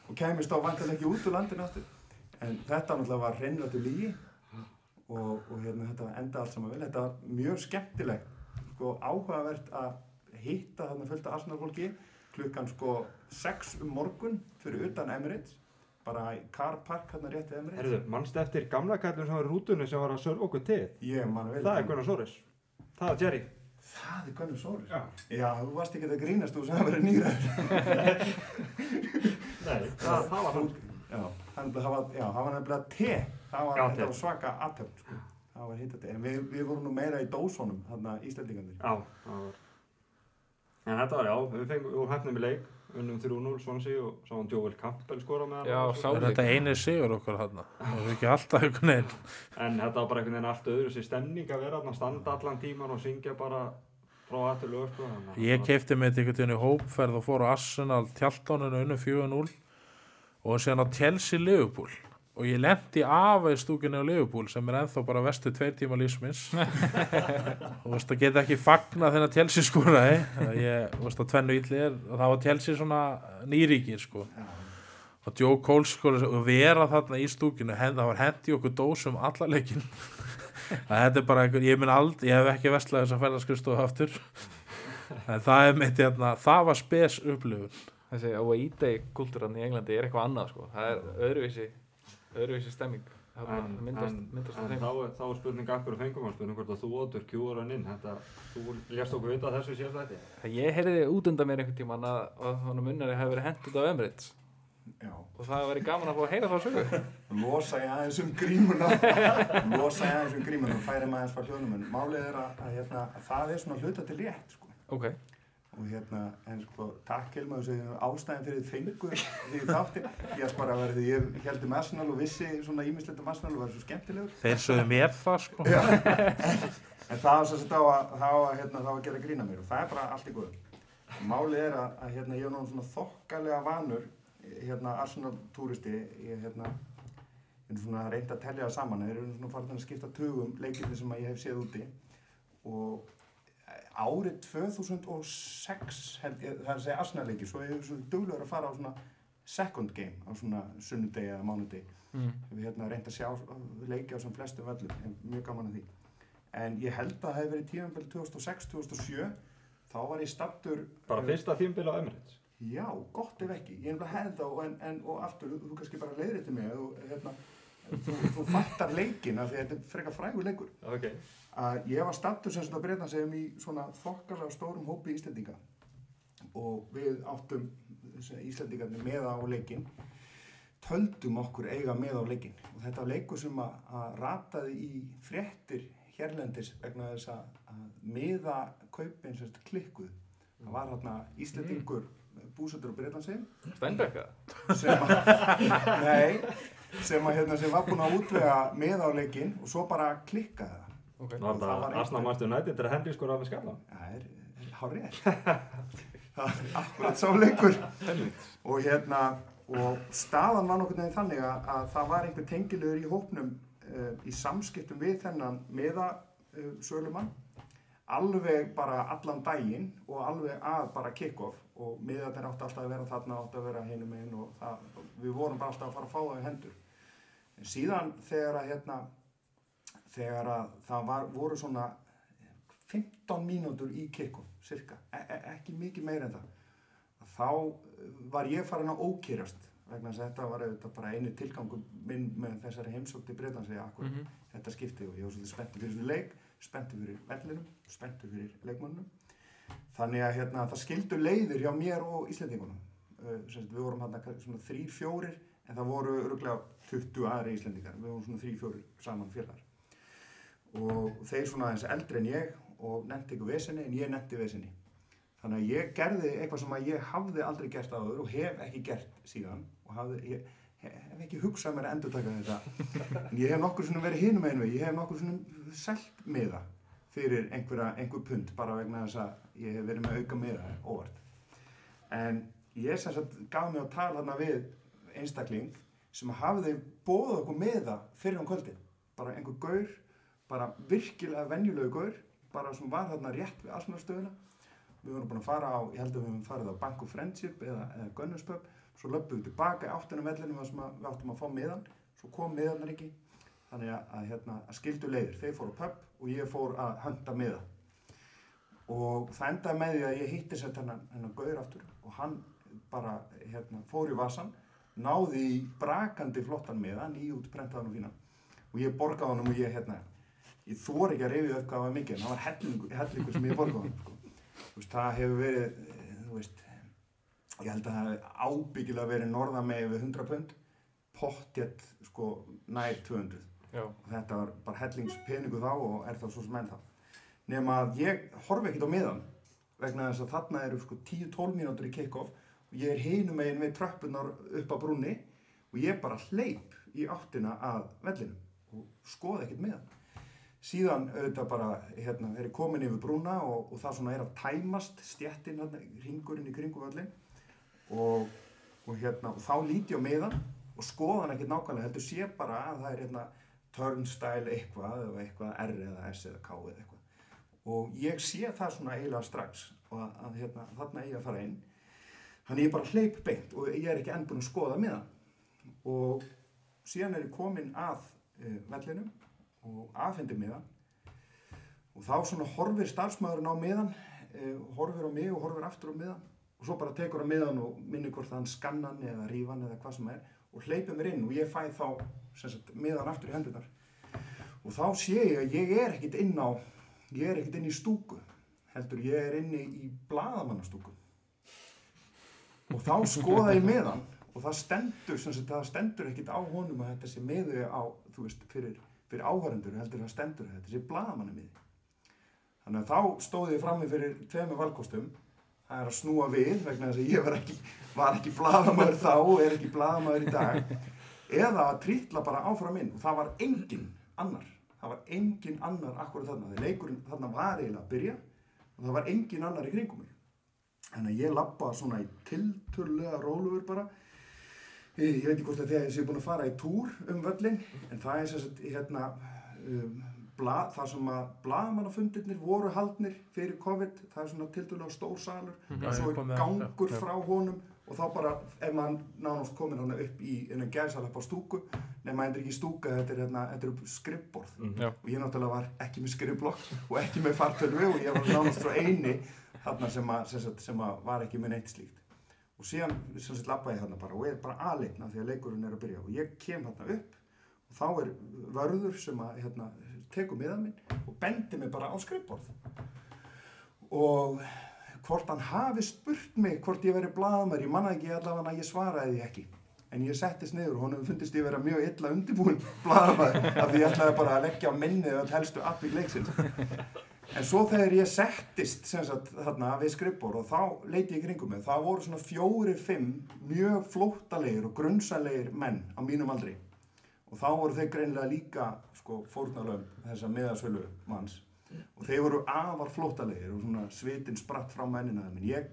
og kæmist á vantilega ekki út úr landinu aftur. En þetta náttúrulega var reynrættu lígi og, og hérna, þetta enda allt saman vel. Þetta var mjög skemmtilegt, sko áhugavert að hitta þarna fullt af Arsenal-fólki klukkan sko 6 um morgun fyrir utan Emirates, bara í Car Park hérna rétt við Emirates.
Herðu, mannstu eftir gamla kallum sem var í rútunni sem var að sörfa okkur til?
Ég man vel.
Það er Gunnar Sóris. Það er Jerry.
Það er Gunnar Sóris.
Já.
Já, þú varst ekki að grínast þú sem að vera nýræður.
Nei, það, það var hann.
Já, það var, já, það var nefnilega te. Það var,
Já,
var svaka aðtöfn, sko. Það var hitta te. En við, við vorum nú meira í dósónum, þarna Íslandingarnir.
Já, það var. En þetta var, já, við fengum, við vorum hefnum í leik, unnum 3-0 Swansea og sáum Joel Campbell skora með
sá-.
Er þetta eini sigur okkur hann? Það er ekki alltaf einhvern veginn.
En þetta var bara einhvern veginn allt öðru sér stemning að vera þarna, standa allan tíman og syngja bara frá að lög, sko. þannig að
Ég keipti með einhvern veginn í hópferð og fór á Arsenal tjaldáninu unnu 4-0 og síðan á Chelsea Liverpool og ég lendi af í stúkinni á Liverpool sem er ennþá bara vestu tveir tíma lífsmins og veist að geta ekki fagna þennan Chelsea skúraði ég veist að tvennu ítli er og það var Chelsea svona nýríkir sko. Og Joe Cole sko og vera þarna í stúkinu það var hendi okkur dósum alla leikin að þetta er bara einhver, ég aldrei, ég hef ekki vestlað þess að ferðarskristofu aftur. En það er mitt hérna, það var spes upplifun.
Þessi away day kultúran í Englandi er eitthvað annað sko. Það er öðruvísi, öðruvísi stemming. Það
En,
myndast,
en,
myndast á
en þá, er- þá er spurning akkur og fengum að spurning hvort að þú ótur kjúur hann inn þetta, þú lérst okkur vita þessu sér þetta
Ég heyrði út undan mér einhvern tíman að, að hann munnari hefði verið hendt út á Emirates
Já.
og það væri gaman að fá að heyra þá sögu.
Losa ég aðeins um grímuna. Losa ég aðeins um grímuna og færi maður aðeins frá hljónum. En málið er að, að, hérna, að það er svona hluta til rétt, sko.
Ok,
og hérna, en sko, takk Hilma þessu ástæðin fyrir fengu því þátti, ég er bara að því ég held um Arsenal og vissi svona ímislegt um Arsenal og var svo skemmtilegur.
Þeir sögðu mér það sko.
En það var svo sem þá að, þá að, hérna, að gera grína mér og það er bara allt í góðu. Málið er að, að hérna, ég er nú svona þokkalega vanur hérna Arsenal túristi. Ég hérna ég er svona reynd að telja það saman. Þeir eru svona farin að skipta tugum leikirni sem að ég hef séð úti. Og árið 2006 held ég, það er að segja Arsenal-leiki, svo ég hef svona duglegur að fara á svona second game á svona sunnudegi eða mánudegi.
mm.
Við hérna reynd að sjá leiki á sem flestum völlum, en mjög gaman að því. En ég held að það hefði verið tímanbel 2006-2007, þá var ég stattur...
bara fyrsta tímbil á Emirates
Já, gott ef ekki. Ég er bara hefði þá, en, en, og aftur, þú, kannski bara leiðir til mig, þú, hérna, þú, þú fattar leikina því að þetta er frekar frægur leikur.
Ok,
að ég var stattur sem svona breytnasegjum í svona þokkarlega stórum hópi Íslendinga. Og við áttum Íslendingarnir með á leikin töldum okkur eiga með á leikin og þetta var leikur sem að, að rataði í fréttir hérlendis vegna þess að, að miða kaupin klikkuð það var hérna Íslendingur búsettur á Breitlandsi
Steinbeck eða?
sem að, nei, sem að hérna sem var búinn að útvega með á leikinn og svo bara klikkaði það.
Ok.
Var
það var
það
einhver-
Arsenal Manchester United þegar Henry skoraði með skallan?
Það er, er hárið. það er akkurat sá leikur. Og hérna, og staðan var nokkur neginn þannig að, að það var einhver tengilegur í hópnum uh, í samskiptum við þennan meða uh, sölumann alveg bara allan daginn og alveg að bara kick-off og miðarnir átti alltaf að vera þarna átti að vera hinum einn og það, við vorum bara alltaf að fara að fá það í hendur. En síðan þegar að hérna þegar að það var, voru svona 15 mínútur í kick-off cirka, e e ekki mikið meira en það þá eh, var ég farin að ókýrast vegna þess að þetta var auðvitað bara einu tilgangu minn með þessari heimsókti breytansi akkur
Mhm.
þetta skipti og ég var svolítið spenntið fyrir þessu leik spenntur fyrir vellinum, spenntur fyrir leikmannum. Þannig að hérna, það skildu leiðir hjá mér og Íslendingunum. Uh, semst, við vorum hérna þrýr, fjórir, en það voru öruglega 20 aðri Íslendingar. Við vorum svona þrýr, fjórir saman félagar. Og þeir svona aðeins eldri en ég og nefndi ykkur vesinni en ég nefndi vesinni. Þannig að ég gerði eitthvað sem ég hafði aldrei gert áður og hef ekki gert síðan og hafði, ég hef ekki hugsað mér að endurtaka þetta. En ég hef nokkur svona verið hinum einu ég hef nokkur svona selt miða fyrir einhverja, einhver pund bara vegna þess að ég hef verið með auka miða óvart. En ég sem sagt gaf mig að tala þarna við einstakling sem hafði bóðað okkur miða fyrir um kvöldin bara einhver gaur, bara virkilega venjulegu gaur, bara sem var þarna rétt við Asnarstöðuna við vorum búin að fara á, ég held að við höfum farið á Bank of Friendship eða, eða Gunnerspub svo löpum við tilbaka í áttunum vellinum þar sem við áttum að fá miðan svo kom miðanar ekki. Þannig að, að, hérna, að skildu leiðir, þeir fóru á pub og ég fór að hönda miða. Og það endaði með því að ég hitti sér hennan, hennan gauður aftur og hann bara hérna, fór í vasan náði í brakandi flottan miða nýjútprentaðan og fína og ég borgaði honum og ég hérna ég þór ekki að reyfið upp hvað var mikið en það var hellingur, hellingur sem ég borgaði honum sko. Það hefur verið eh, þú veist, ég held að það hefur ábyggilega verið norðan með við 100 pund pottjett sko nær 200
Já.
og þetta var bara hellingspeningu þá og er það svo sem enn þá nema að ég horfi ekkert á miðan vegna þess að þarna eru sko 10-12 mínútur í kick-off og ég er hinum megin við tröppunar upp á brúnni og ég bara hleyp í áttina að vellinum og skoða ekkert miðan síðan auðvitað bara hérna, er ég komin yfir brúna og, og það svona er að tæmast stjettin hérna, ringurinn í kringum völlin og, og, hérna, þá líti ég á miðan og skoða hann ekkert nákvæmlega heldur sé bara að það er hérna, turnstyle eitthvað eða eitthvað R eða S eða K eða eitthvað. Og ég sé það svona eiginlega strax og að, að hérna, þarna eigi að fara inn. Þannig ég bara hleyp beint og ég er ekki enn búinn að skoða miðan og síðan er ég komin að uh, vellinum og afhendi miðan og þá svona horfir starfsmæðurinn á miðan uh, horfir á mig og horfir aftur á miðan og svo bara tekur hann miðan og minnir hvort hann skannan eða rífan eða hvað sem er og hleypir mér inn og ég fæ þá sagt, miðan aftur í hendunar og þá sé ég að ég er ekkit inn á ég er ekkit inn í stúku heldur ég er inni í blaðamannastúku. Og þá skoða ég miðan og það stendur, sagt, það stendur ekkit á honum að þetta sé miðu á, þú veist, fyrir, fyrir áhærendur heldur það stendur að þetta sé blaðamannamiði. Þannig að þá stóði ég frammi fyrir tveimur valkostum það er að snúa við vegna þess að ég var ekki, ekki blaðamaður þá og er ekki blaðamaður í dag. Eða að trítla bara áfram inn. Og það var engin annar. Það var engin annar akkurat þarna. Þegar leikurinn þarna var eiginlega að byrja og það var engin annar í kringum mig. Þannig að ég lappa svona í tilturlega rólugur bara. Ég, veit ekki hvort að þegar ég sé búin að fara í túr um völlin en það er sagt hérna um, blað, það sem að blaðmannafundirnir voru haldnir fyrir COVID það er svona tilturlega stór salur.
Já,
og svo
ég
er gangur frá honum og þá bara er maður nánast komin hann upp í innan gæðsalap á stúku nema er ekki stúka, þetta er, hérna, þetta er skrippborð
Já.
og ég náttúrulega var ekki með skrifblokk og ekki með fartölvu og ég var nánast frá eini þarna sem, að, sem, sagt, sem að var ekki með neitt slíkt. Og síðan sem sagt labba ég þarna bara og er bara aðleikna því að leikurinn er að byrja. Og ég kem þarna upp og þá er vörður sem að hérna, tekur miðan minn og bendir mig bara á skrifborð. Og hvort hann hafi spurt mig hvort ég veri blaðamær, ég manna ekki allavega að ég svaraði því ekki. En ég settist niður og honum fundist ég vera mjög illa undirbúin blaðamær af því ég ætlaði bara að leggja á minnið að helstu appið leiksins. En svo þegar ég settist sagt, þarna við skrippbór og þá leiti ég kringum mig, það voru svona fjórir, fimm mjög flóttalegir og grunnsalegir menn á mínum aldri. Og þá voru þeir greinlega líka sko, fórnalöfum þessa miðasölu manns. Og þeir voru afar flóttalegir og svona svitin spratt frá mennina. En ég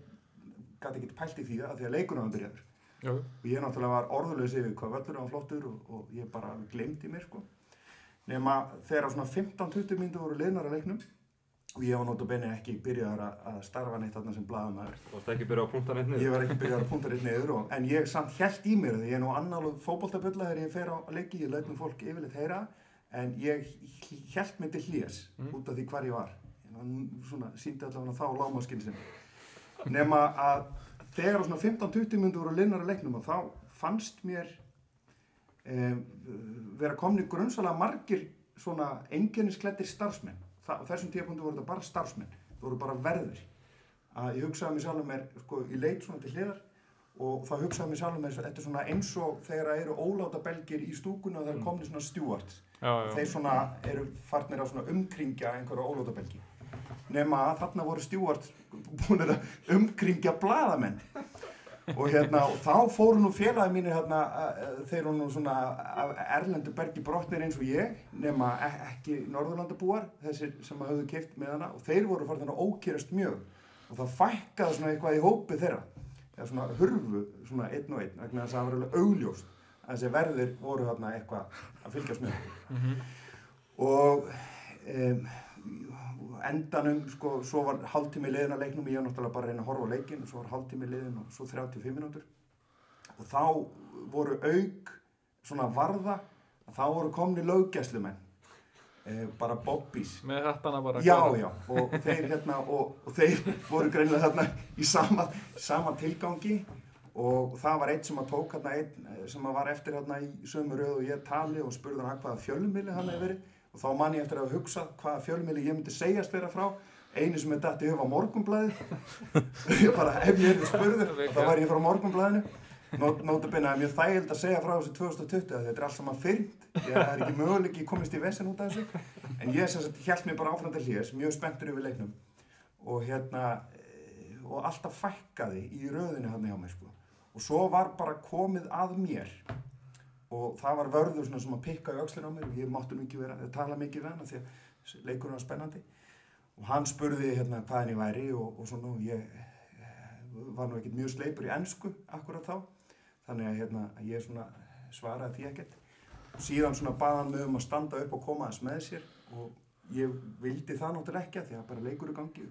gæti ekki pælt í því að því að leikurinn var byrjaður.
Já,
Og ég náttúrulega var orðulegs yfir hvað völlur var flottur og, og ég bara glemdi mér sko. Nefna þegar svona 15-20 myndu voru liðnar að leiknum og ég var notabenni ekki byrjaður að, starfa neitt þarna sem blaðamæður.
Þú varst ekki byrjað að punta neitt
Ég
niður.
var ekki byrjaður að punta neitt niður og, en ég samt held í mér því ég er nú annálug fótboltabulla þegar ég fer á leiki, ég læt nú fólk yfirleitt heyra en ég held mig til hlés út af því hvar ég var. Ég var svona síndi allavega þá lámaskinn sem. Nema að þegar á svona 15-20 myndu voru linnar að leiknum og þá fannst mér um, vera komni grunnsalega margir svona enginnisklættir starfsmenn. Þa, á þessum tíapunktu voru þetta bara starfsmenn, það voru bara verður. Að ég hugsaði mig sjálfur mér, sko, ég leit svona til hliðar og þá hugsaði mig sjálfur mér, þetta er svona eins og þegar það eru óláta belgir í stúkuna og það er komni svona stewards.
já, já.
Þeir svona eru farnir að svona umkringja einhverja ólóta belgi. Nema að þarna voru stewards búin að umkringja blaðamenn og hérna, og þá fóru nú félagi mínir hérna, að- að- þeir eru nú svona erlendu bergi brotnir eins og ég, nema e- ekki norðurlandabúar, þessir sem hafðu keift með hana og þeir voru farin að ókýrast mjög. Og það fækkaði svona eitthvað í hópi þeirra, eða svona hurfu svona einn og einn, vegna þess að það var alveg augljóst að þessi verðir voru þarna eitthvað að fylgjast með. Okkur. og um, endanum, sko, svo var hálftími liðin að leiknum, ég var náttúrulega bara að reyna að horfa á leikin og svo var hálftími liðin og svo 35 minútur og þá voru auk svona varða þá voru komni löggæslumenn eh, bara bobbís
Með hattana bara
já, já, og þeir hérna og, og þeir voru greinilega þarna í sama, sama tilgangi. Og það var einn sem að tók hérna einn eh, sem að var eftir hérna í sömu röð og ég tali og spurði hann hvaða fjölmili hann hefði verið og þá man ég eftir að hugsa hvaða fjölmili ég myndi segjast vera frá. Einu sem er dætt í huga morgunblæði ég bara, ef ég hefði spurður þá var ég frá morgunblæðinu Nót, Nótabina er mjög þægild að segja frá þessu 2020 að þetta er allt saman fyrnd það er ekki möguleik ég komist í vesen út af þessu. En ég sem sagt held mér bara áfram til hlés mjög spenntur yfir leiknum. Og hérna eh, og alltaf fækkaði í röðinu hann hjá mér sko. og svo var bara komið að mér og það var vörður svona sem að pikka í öxlina á mér og ég mátti nú ekki vera að tala mikið við hann því að leikurinn var spennandi. Og hann spurði hérna hvað henni væri og, og svona og ég eh, var nú ekkert mjög sleipur í ennsku akkurat þá. Þannig að hérna, ég svona svaraði því ekkert. Og síðan svona baði hann mig um að standa upp og koma þess með sér og ég vildi það náttúrulega ekki af því að bara leikur í gangi.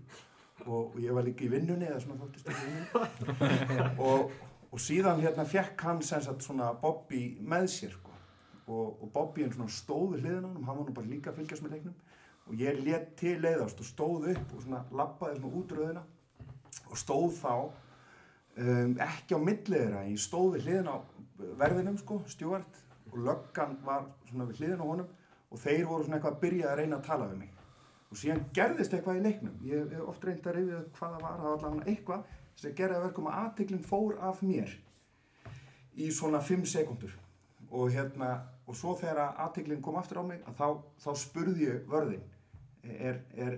Og, og ég var líka í vinnunni eða svona þóttist í vinnunni. Og, og síðan hérna fekk hann sem sagt svona Bobby með sér sko. og, og Bobby hann svona stóð við hliðina á honum, hann var nú bara líka að fylgjast með leiknum. Og ég let til leiðast og stóð upp og svona labbaði svona út röðina. Og stóð þá um, ekki á millið þeirra, ég stóð við hliðin á verðinum sko, stjúart og löggan var svona við hliðin á honum. Og þeir voru svona eitthvað að byrja að reyna að tala við mig. Og síðan gerðist eitthvað í leiknum. Ég hef oft reynd að reyfið hvað það var það var allavega eitthvað sem gerði að verkum að aðtiklinn fór af mér í svona 5 sekundur og hérna og svo þegar aðtiklinn kom aftur á mig að þá, þá spurði ég vörðin er, er,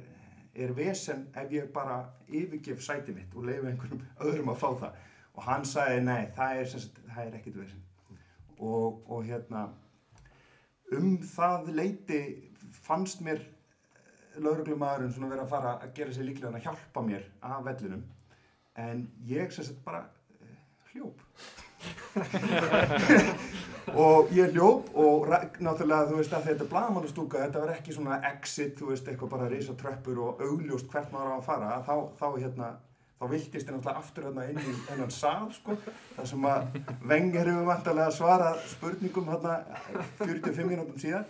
er vesen ef ég bara yfirgef sæti mitt og leiði einhverjum öðrum að fá það? Og hann sagði nei, það er, það er ekkit vesen. Og, og hérna um það leiti fannst mér lauruglumæðurinn svona vera að fara að gera sér líklega að hjálpa mér af vellinum en ég sem sagt bara eh, hljóp. Og ég hljóp og náttúrulega þú veist að þetta er blagamannastúka þetta var ekki svona exit þú veist eitthvað bara risa tröppur og augljóst hvert maður á að fara þá, þá hérna þá viltist ég náttúrulega aftur hérna inn í þennan sal sko þar sem að Wenger hefur vantarlega svarað spurningum hérna 45 mínútum síðan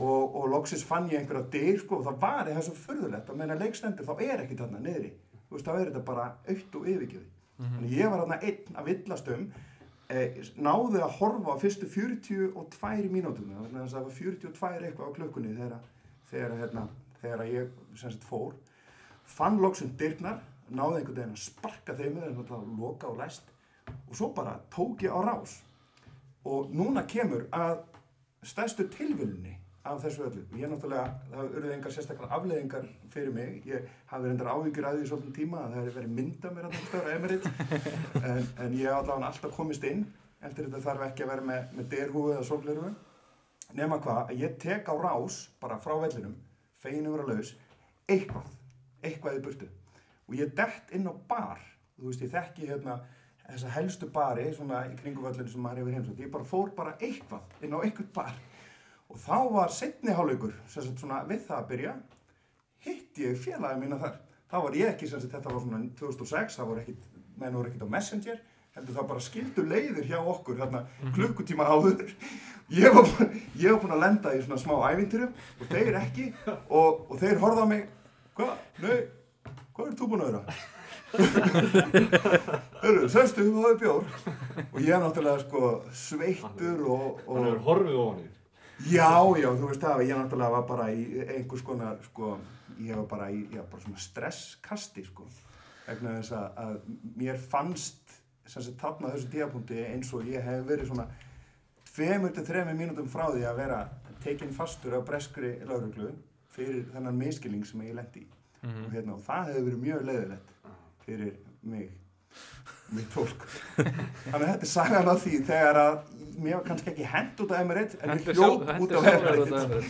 og, og loksins fann ég einhverja dyr sko og það var það svo furðulegt að meina leikstendur þá er ekki þarna niðri þú veist þá er þetta bara aukt og yfirgjöði þannig ég var þarna einn að villast um eh, náði að horfa á fyrstu 42 mínútum þannig að það var 42 eitthvað á klukkunni þegar, þegar, hérna, þegar ég sagt fór. Fann loksinn dyrnar náði einhvern veginn að sparka þeim með þess að loka og læst. Og svo bara tók ég á rás. Og núna kemur að stærstu tilvölunni af þessu öllu. Ég náttúrulega, það urðu engar sérstaklega afleðingar fyrir mig. Ég hafði reyndar áhyggjur að því svolítið tíma að það hefði verið mynda mér að það störa Emerit. En, en ég hef allavega alltaf komist inn eftir þetta þarf ekki að vera með, með derhúi eða sólglerugu. Nema hvað, að ég tek á rás bara frá vellinum, feginu vera laus, eitthvað, eitthvað í burtu. Og ég dett inn á bar, þú veist, ég þekki hérna þessa helstu bari svona í kringum völlinu sem maður hefur heimsótt. Ég bara fór bara eitthvað inn á eitthvað bar og þá var setni hálfleikur sem sagt svona við það að byrja hitt ég félagi mína þar. Þá var ég ekki sagt þetta var svona 2006 það voru ekkit, menn voru ekkit á Messenger heldur það bara skildu leiðir hjá okkur hérna klukkutíma áður. Ég var, ég var búinn að lenda í svona smá ævintyrum og þeir ekki. Og, og þeir horfða á mig hvað, nei, hvað er þú búinn að vera? Hörru, sestu, þú hafði bjór. Og ég er náttúrulega sko sveittur og, og
Hann hefur horfið ofan í.
Já, já, þú veist það, ég náttúrulega var bara í einhvers konar, sko, ég var bara í, já, bara svona stresskasti, sko, vegna þess að, að mér fannst, sem sagt, þarna á þessu tíapunkti eins og ég hef verið svona tveimur til þreimur mínútum frá því að vera tekinn fastur af breskri lauruglu fyrir þennan miskilning sem ég lendi í. Og hérna, og það hefur verið mjög leiðilegt fyrir mig, mitt fólk. Þannig að þetta er sagan af því þegar að mér var kannski ekki hent út af Emirates en ég hljóp út af Emirates.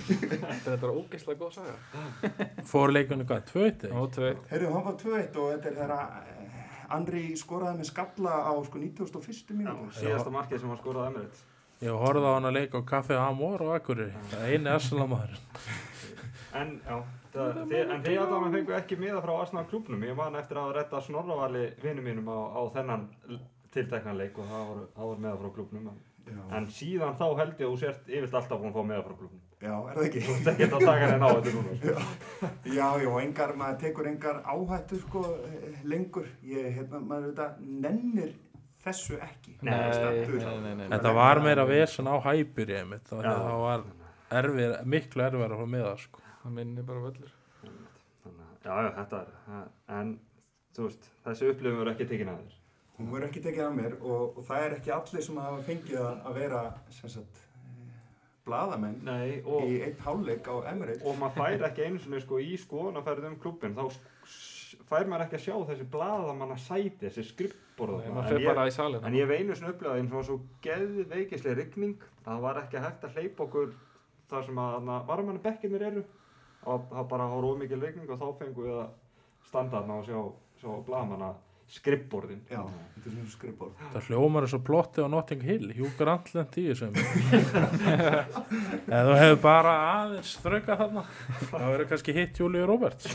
Þetta er ógeðslega góð saga
Fór leikunni hvað, tvö eitt?
Og tvö
Heyrðu, hann var 2-1 og þetta er þegar eh, Andri skoraði með skalla á sko 91.
Já,
mínútu.
síðasta markið sem var skorað Emirates.
Ég horfði á hann að leika á Kaffi Amor og Akureyri. Það er eini Assalamæður.
En, já, það, þið, en þið allavega fengu ekki miða frá Arsenal klubnum. Ég man eftir að redda Snorravali vinnu mínum á, á þennan tiltekna leik og það voru, það voru miða frá klubnum. En,
Já.
en síðan þá held ég að þú sért yfirlt alltaf búin að fá miða frá klubnum.
Já, er það ekki?
Þú ert ekki að taka henni á þetta núna. sko.
Já, já, og engar, maður tekur engar áhættu sko lengur. Ég, hérna, maður veit nennir þessu ekki.
Nei,
nei, nei, nei, nei.
Þetta var meira vesen á hæpur ég mitt.
Já.
Það var erfir, miklu erfir að fá með það, sko.
Það minnir bara völlur
Þannig, að- já, já, þetta er, en þú veist, þessi upplifum verður ekki tekin að þér.
Hún verður ekki tekið af mér og, og það er ekki allir sem hafa fengið að, að vera, sem sagt, bladamenn
Nei, og,
í einn hálfleik á Emirates.
og maður fær ekki einu sinni sko í skoðanaferð um klubbin, þá fær maður ekki að sjá þessi bladamanna sæti, þessi skrippborða.
Nei, maður fer bara í salin
En ég hef einu sinni upplegað eins og svo geðveikislega rigning að það var ekki hægt að hleypa okkur þar sem að varmannu bekkinir eru og það bara var ómikið rigning og þá fengum við að standa þarna og sjá, sjá bladamanna skrippborðin.
Já, þetta er svona skrippborð.
Það hljómar eins og plotti á Notting Hill. Hugh Grant lent í þessum. Eða þú hefur bara aðeins þrauka þarna. Það verður kannski hitt Júlíu Roberts.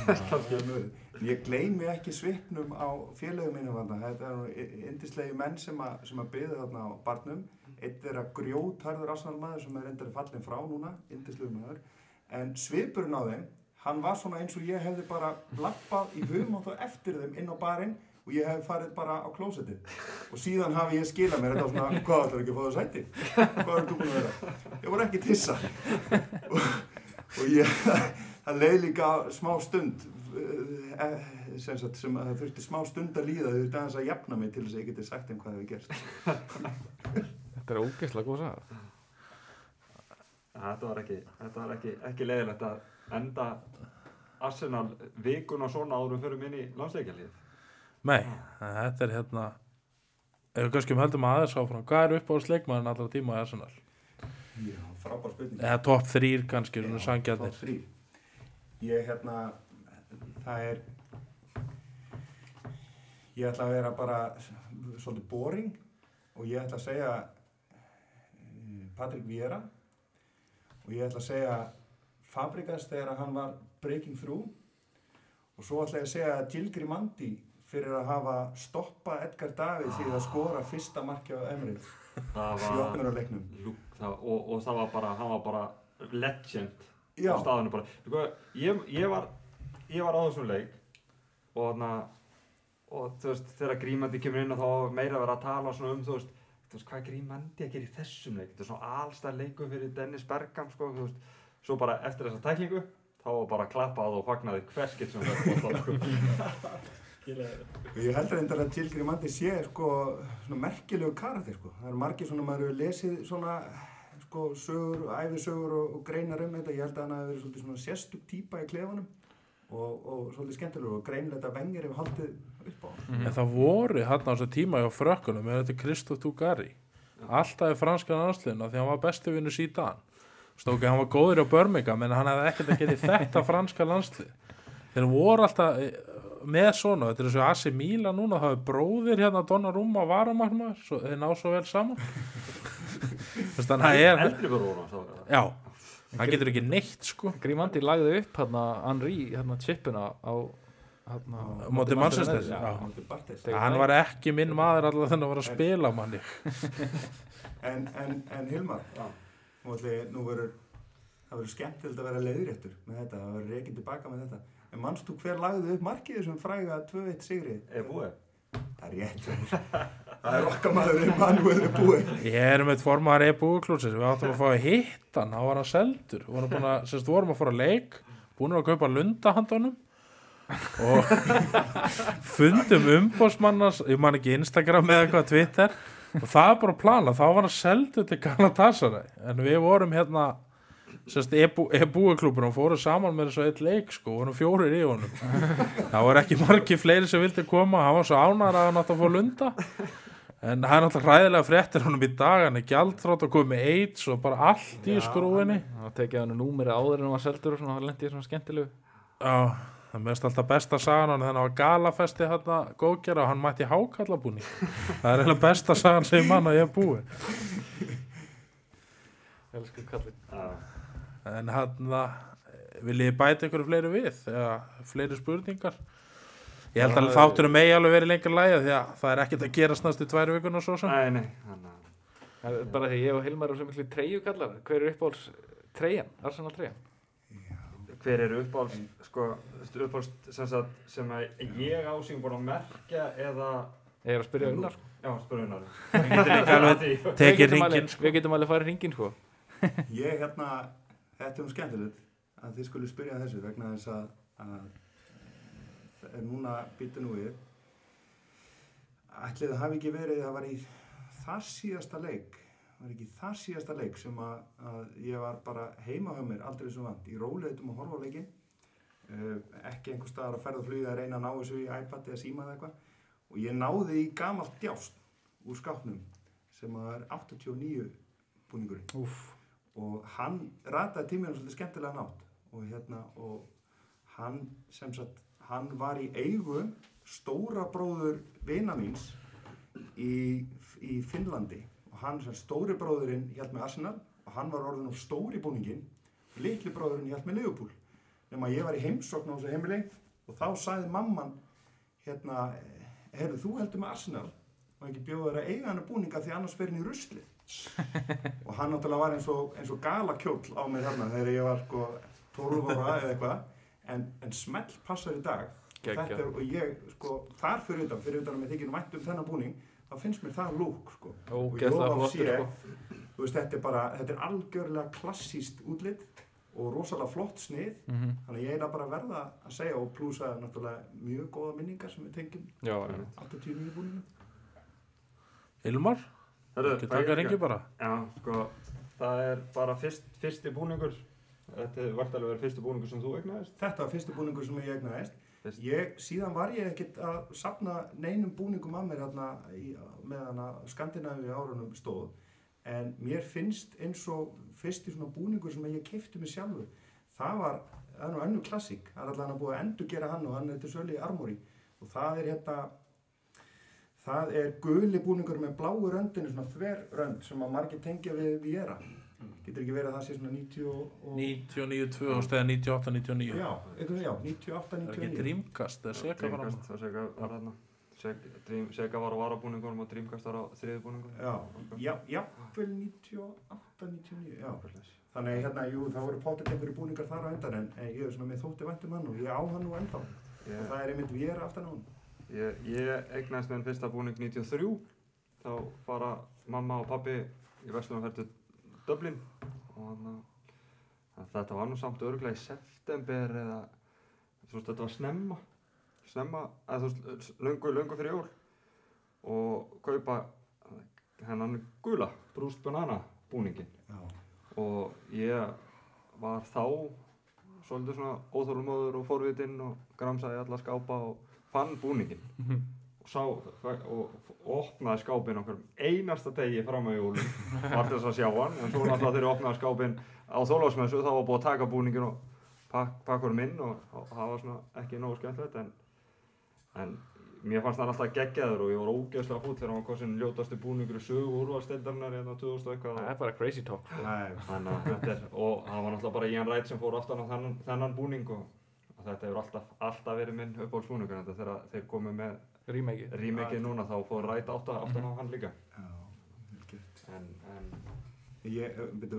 Ég gleymi ekki svipnum á félögum mínum þarna. Þetta er indislegi menn sem að, sem að byggja þarna á barnum. Eitt er að grjótharður Arsenal-maður sem er reyndar fallin frá núna, indislegu maður. En svipurinn á þeim, hann var svona eins og ég hefði bara lappað í hugmátt og eftir þeim inn á barinn og ég hef farið bara á klósettið. Og síðan hafi ég skilað mér þetta var svona, hvað ætlar ekki að fá það sæti? Hvað er þú búin að vera? Ég var ekki tissa. og, og ég, það leið líka smá stund eh, sem, sagt, sem að það þurfti smá stund að líða þau þurfti aðeins að jafna mig til þess að ég geti sagt þeim hvað hefur gerst
Þetta er ógeðslega góð saga
Þetta var ekki, þetta var ekki, ekki leiðilegt að enda Arsenal vikuna svona áður en förum inn í landsleikjalið.
Nei, þetta er hérna ef við kannski höldum aðeins áfram hvað er upp á sleikmaðurinn allra tíma í Arsenal?
Já, frábær spurning
Eða topp þrýr kannski, svona sangjarnir
topp þrír. Ég hérna það er ég ætla að vera bara svolítið boring og ég ætla að segja eh, Patrick Vieira og ég ætla að segja Fabregas þegar hann var breaking through og svo ætla ég að segja Gil Grimandi fyrir að hafa stoppað Edgar David því að skora fyrsta marki á Emirates í
og, og það var bara, hann var bara legend
Já,
á staðinu bara. Sko, ég, ég, var, ég var á þessum leik og þarna, og þú veist, þegar Grímandi kemur inn og þá meira að vera að tala svona um, þú veist, þú veist, hvað Grímandi að gera í þessum leik? Þetta er svona allstað leiku fyrir Dennis Bergam, sko, þú veist, svo bara eftir þessa tæklingu, þá var bara klappað og fagnaði hverskitt sem þetta var, sko.
Ég held reyndar að Jill Grimandi sé sko merkilegu karakter sko. Það eru margir svona, maður hefur lesið svona sko sögur, æfisögur og, og greinar um þetta, ég held að hann hafi verið svona sérstug típa í klefanum og, og svolítið skemmtilegur og greinlega þetta vengir hefur haldið upp á hann.
En það voru hann á þessu tíma hjá frökkunum með þetta Kristof Tugari alltaf í franska landsliðina því hann var besti vinnu síðan stókið hann var góður á Birmingham en hann hefði ekkert að geta þetta franska landslið þeir voru alltaf með svona, þetta er þessu Asi Míla núna það er bróðir hérna Donnarumma varamagnar, svo, þeir ná svo vel saman þannig að það er
það.
já, hann getur ekki neitt sko
Grímandi lagði upp hérna Henry hérna chipuna á hérna
Móti Manchester,
já,
já.
Hann
var ekki minn maður alltaf þennan að vera að spila manni
En, en, en Hilmar, nú, verður, það verður skemmtilegt að vera leiðréttur með þetta, það verður reikinn tilbaka með þetta. En manst þú hver lagði upp markið þessum fræga 2-1 sigrið?
Er búið?
Það er rétt. Það er okkar maður Emanuel búið.
Ég er með formaðar e búiklúsins við áttum að fá að hitta hann, þá var hann seldur við vorum, búin að, sérst, vorum að fara að leik búin að kaupa lundahandunum og fundum umbósmannars ég man ekki Instagram eða eitthvað Twitter og það er bara að plana, þá var hann seldur til Galatasaray en við vorum hérna sérst, e-búiklúbur og fórum saman með þessu eitt leik sko, vorum fjórir í honum. Það var ekki margi fleiri sem vildi koma hann var svo ánæður að hann átti að fá lunda. En það er náttúrulega hræðilega fréttir honum í dag, hann er gjaldþrótt og komið með AIDS og bara allt í skrúinni.
Það tekið hann númeri áður en hann var seldur og svona hann lendi í svona skemmtilegu.
Já, það mest alltaf besta sagan hann, þannig að hann var galafesti hérna góðgera og hann mætti hákallabúni. það er eiginlega besta sagan sem mann að ég hef En hann vil ég bæta ykkur fleiri við, eða fleiri spurningar. Ég held að þátturum megi alveg verið lengur lægja því að það er ekkert að gerast næstu tvær vikuna svo sem.
Nei, nei.
Það er Bara því ég og Hilmar erum svo miklu treyju kallar Hver er uppáhalds treyjan? Arsenal treyjan?
Hver eru uppáhalds, sko, uppáhalds sem, sagt, sem að ég ásýn búin að merkja eða...
Ég er að spyrja unnar sko.
Já,
Við getum alveg-
ringin sko.
Við getum alveg farið ringin sko
Ég hérna, þetta er um skemmtilegt að þið skulle spyrja þessu vegna þess að, að það er núna býttu nú við. Ætlið það hafi ekki verið það var í þar síðasta leik var ekki þar síðasta leik sem að, að ég var bara heima hjá mér aldrei svo vant, í róleitum að horfa á leikin uh, ekki einhver staðar að ferða flugið að reyna að ná þessu í iPad eða síma eða eitthvað. Og ég náði í gamalt djást úr skápnum sem að er 89 búningurinn.
Úf
og hann rataði tíminu svolítið skemmtilega nátt. Og hérna og hann sem sagt hann var í eigu stóra bróður vina míns í, í Finnlandi. Og hann sem stóri bróðurinn hjælt með Arsenal. Og hann var orðin á stóri búningin litli bróðurinn hjælt með Liverpool. Nema ég var í heimsókn á þessu heimili. Og þá sagði mamman hérna, herru þú heldur með Arsenal. Og ekki bjóða þér að eiga hann búninga því annars fer hann í ruslið og hann náttúrulega var eins og, eins og gala kjóll á mig þarna þegar ég var sko 12 ára eða eitthvað. En, en smell passar í dag. Er, og ég sko þar fyrir utan, fyrir utan að mér þykir vænt um þennan búning þá finnst mér það lúk sko. Og ég lofa að
flottur
sé-
sko.
Veist þetta er bara, þetta er algjörlega klassíst útlit og rosalega flott snið.
Mhm.
þannig að ég er að bara verða að segja og plúsa náttúrulega mjög góða minningar sem við tengjum
Já, já
89 búningum.
Hilmar, Bara.
Já, sko, það er bara fyrst, fyrsti búningur. Þetta vart alveg verið fyrsti búningur sem þú egnaðist.
Þetta var fyrsti búningur sem ég egnaðist. Ég, síðan var ég ekkert að sapna neinum búningum að mér hérna í, meðan að Skandinavíu árunum stóð. En mér finnst eins og fyrsti svona búningur sem ég keipti mig sjálfur. Það var, það er nú önnu klassík. Það er allavega búið að endur gera hann og hann er til sölu í Armory. Og það er hérna, það er guli búningur með bláu röndinu, svona þver rönd sem að margir tengja við Viera. Getur ekki verið að það sé svona 90 og...
99, 2000 eða 98, 99.
Já, veginn, já, 98,
Það er ekki
99.
Dreamcast eða Sega fram.
Dreamcast, það Sega var þarna. Sega, Sega var á varabúningunum og Dreamcast var á þriði búningunum.
Já, já, jafnvel 98, 99, já. Þannig hérna, jú, það voru potið einhverju búningar þar á endan en, ég er svona með þótti væntum hann og ég á hann nú ennþá. Og
Ég,
það er einmitt vér aftan á hann.
Ég, ég egnaðist með enn fyrsta búning 93. Þá fara mamma og pappi í Vestlunarferð til Dublin. Og þannig að þetta var nú samt örgulega í september eða, þú veist, þetta var snemma. Snemma, eða þú veist, löngu, löngu fyrir jól. Og kaupa hennan gula, Bruce Banana búningin.
Já.
og ég var þá svolítið svona óþólumóður og forvitinn og gramsaði alla skápa og fann búningin og sá og, og opnaði skápinn okkur einasta degi fram á jólum. Var þess að sjá hann en svo náttúrulega þegar ég opnaði skápinn á þólásmessu þá var búið að taka búningin og pak, pakkurum inn og, það var svona ekki nógu skemmtilegt en, en mér fannst það alltaf geggjaður og ég var ógeðslega fúll þegar hann var kosin ljótastu búningur í sögu úrvalstildarnar hérna 2000 og eitthvað.
Það er bara crazy talk.
Nei,
þetta er, og það var náttúrulega bara Ian Wright sem fór aftan á þennan, þennan búning og, og þetta hefur alltaf, alltaf verið minn uppáhaldsbúningur þegar þeir komu með remakeið. núna þá fór Wright aftan, aftan á hann líka.
Já,
en, en
Ég, veitu,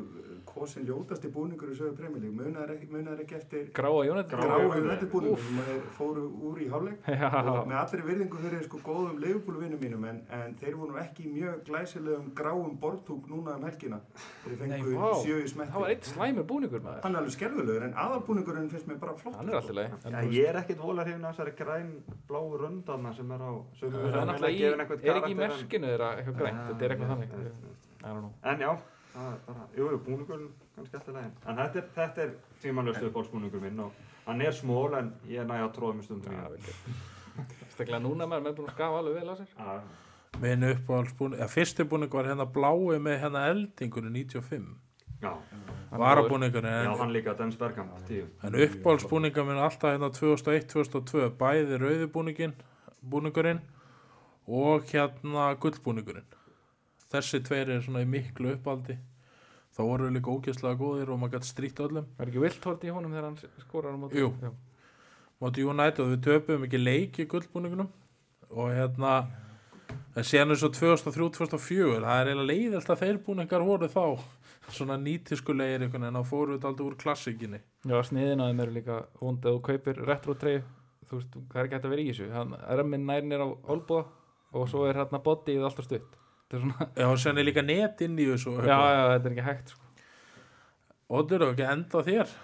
kosin ljótasti búningur í sögu premjölík, munar ekki, munar ekki eftir
Gráa
þeir fóru úr í hálfleik. Og með allri virðingu fyrir sko góðum leifbúluvinnum mínum en, en þeir voru nú ekki mjög glæsilegum gráum bortúk núna um helgina. Þeir
Nei,
fengu
vá.
sjö í
Það var
smetti
eitt slæmur búningur maður.
hann er alveg skelfilegur en aðalbúningurinn finnst mér bara flott
Hann er alltaf leið.
ja, ég er ekkit vola hrifin af þessari græn bláu röndarna sem er á
Það er er ekki í merkinu þeirra eitthvað grænt, þetta er eitthvað know.
En já, það er bara, jú, jú, búningurinn kannski eftir leginn. En þetta er, þetta er tímanlöstu uppáhaldsbúningur minn og hann er smól en ég næ að tróða mig stundum í
Já,
hann.
vel gert. Staklega núna maður með búin að skafa alveg vel á sér.
Já,
Minn uppáhaldsbúning, ja, fyrsti búning var hérna blái með hérna eldingunni 95
já,
varabúningunni
já,
en,
hann líka, Dennis Bergkamp, tíu.
en uppáhaldsbúninga minn alltaf hérna 2001-2002 bæði rauðibúningin búningurinn og hérna gullbúningurinn þessi tveir er svona í miklu uppáldi þá voru þeir líka ógeðslega góðir og maður gæti strýtt öllum
Er ekki vilthort í honum þegar hann skorar á móti?
Jú.
Já.
móti United við töpum ekki leik í gullbúningunum og hérna en síðan eins og 2003-2004 það er eiginlega leiðilt að þeir búningar voru þá svona nýtiskulegir veginn og fóru þetta aldrei úr klassikinni
Já, sniðin á þeim eru líka vond ef þú kaupir retro treyju, þú veist, það er ekki hægt að vera í þessu. Hann er minn nærinn er á olbúða og svo er hérna bodyið alltaf stutt. Er svona,
Já, og sen er líka net inn í þessu
já, já, þetta er ekki hægt, sko.
Og ekki enda þér?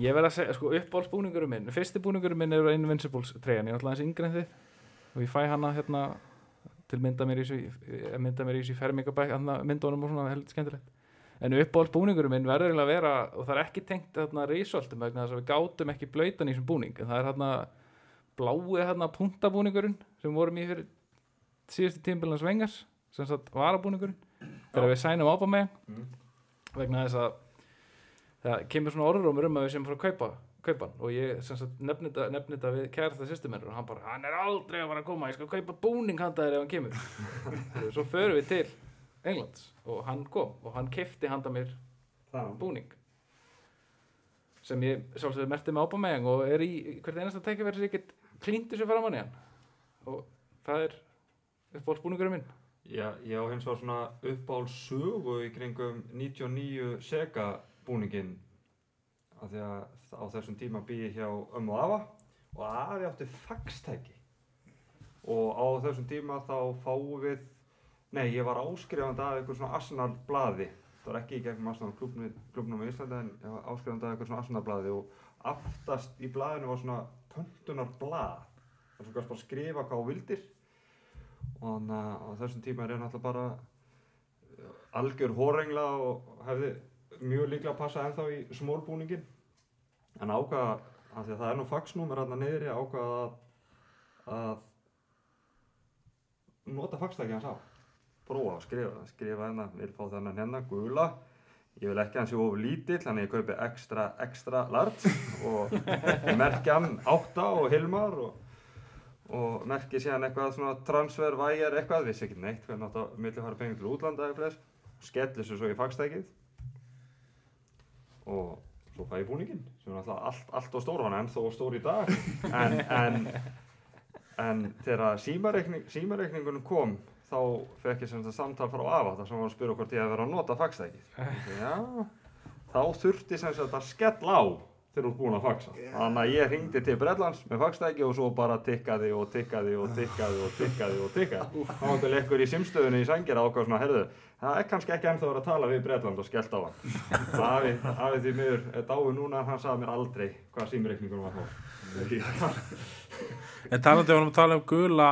Ég verð að segja, sko, uppáhaldsbúningurum minn, fyrsti búningurum minn er Invincibles treyjan, ég er alltaf aðeins yngri en þið. Og ég fæ hana hérna til mynda mér í þessu, eh, mynda mér í þessu fermingabæk, myndunum og svona, heldur skemmtilegt. En uppáhaldsbúningurum minn verður eiginlega að vera, og það er ekki tengt hérna risöltum vegna þess að við gátum ekki blöytan í þessum búning, en það er hérna blái hérna puntabúningurinn sem vorum í fyrir síðustu tímbilans vengars, sem sagt varabúningurinn, þegar við sænum ápa með
Mm.
vegna þess að það kemur svona orðrómur um að við sem fór að kaupa kaupa og ég sagt nefni þetta, við kærasta sýstumennur og hann bara, hann er aldrei að fara að koma ég skal kaupa búning handa þér ef hann kemur. Svo förum við til Englands og hann kom og hann kefti handa mér
Það,
búning. Sem ég sjálfsögðu merti með ábamæðing og er í hvert einasta tækifæri sem ég get klínt þessu framann í hann. Og það er uppáhaldsbúningurinn minn
Já, ég á hins vegar svona uppáhalds sögu í kringum 99 Sega búningin af því að á þessum tíma bý ég hjá ömmu afa og afi átti faxtæki. Og á þessum tíma þá fáum við nei, ég var áskrifandi af einhver svona Arsenal blaði. Það var ekki í gegnum Arsenal klubnum, í Íslandi en ég var áskrifandi af einhver svona Arsenal blaði og aftast í blaðinu var svona pöntunar blað þar sem kannski bara skrifa hvað þú vildir og þannig að á þessum tíma er ég náttúrulega bara uh, algjör horengla og hefði mjög líklega að passa ennþá í smólbúningin en ákvaða, af því að það er nú faxnúmer hérna niðri, ákvaða að, að nota faxtæki hans á. Prófa að skrifa, skrifa hérna vil fá þennan hérna, gula. Ég vil ekki að hann sé of lítill, þannig ég kaupi extra, extra large og merkja hann átta og Hilmar og og merki síðan eitthvað svona transfer, væjar, eitthvað, vissi ekki neitt hvernig átt að milli fara pengur til útlanda eða flest skellir þessu svo í fagstækið. Og svo fæ ég búningin sem er alltaf allt, allt og stór hann ennþá stór í dag. En, en, en þegar símareikning, símareikningunum kom þá fekk ég sem þetta samtal frá afa þar sem var að spyrja hvort ég hef verið að nota fagstækið. Já, þá þurfti sem sagt að skella á þegar þú ert búinn að faxa. Þannig að ég hringdi til Bretlands með faxtæki og svo bara tikkaði og tikkaði og tikkaði og tikkaði og tikkaði. Þá var einhver lekkur í simstöðunni í sængir ákvað svona, herðu, það er kannski ekki ennþá að vera að tala við Bretland og skellt á hann. Afi, afi því miður er dáið núna hann sagði mér aldrei hvað símreikningunum var þá.
En talandi varum að tala um gula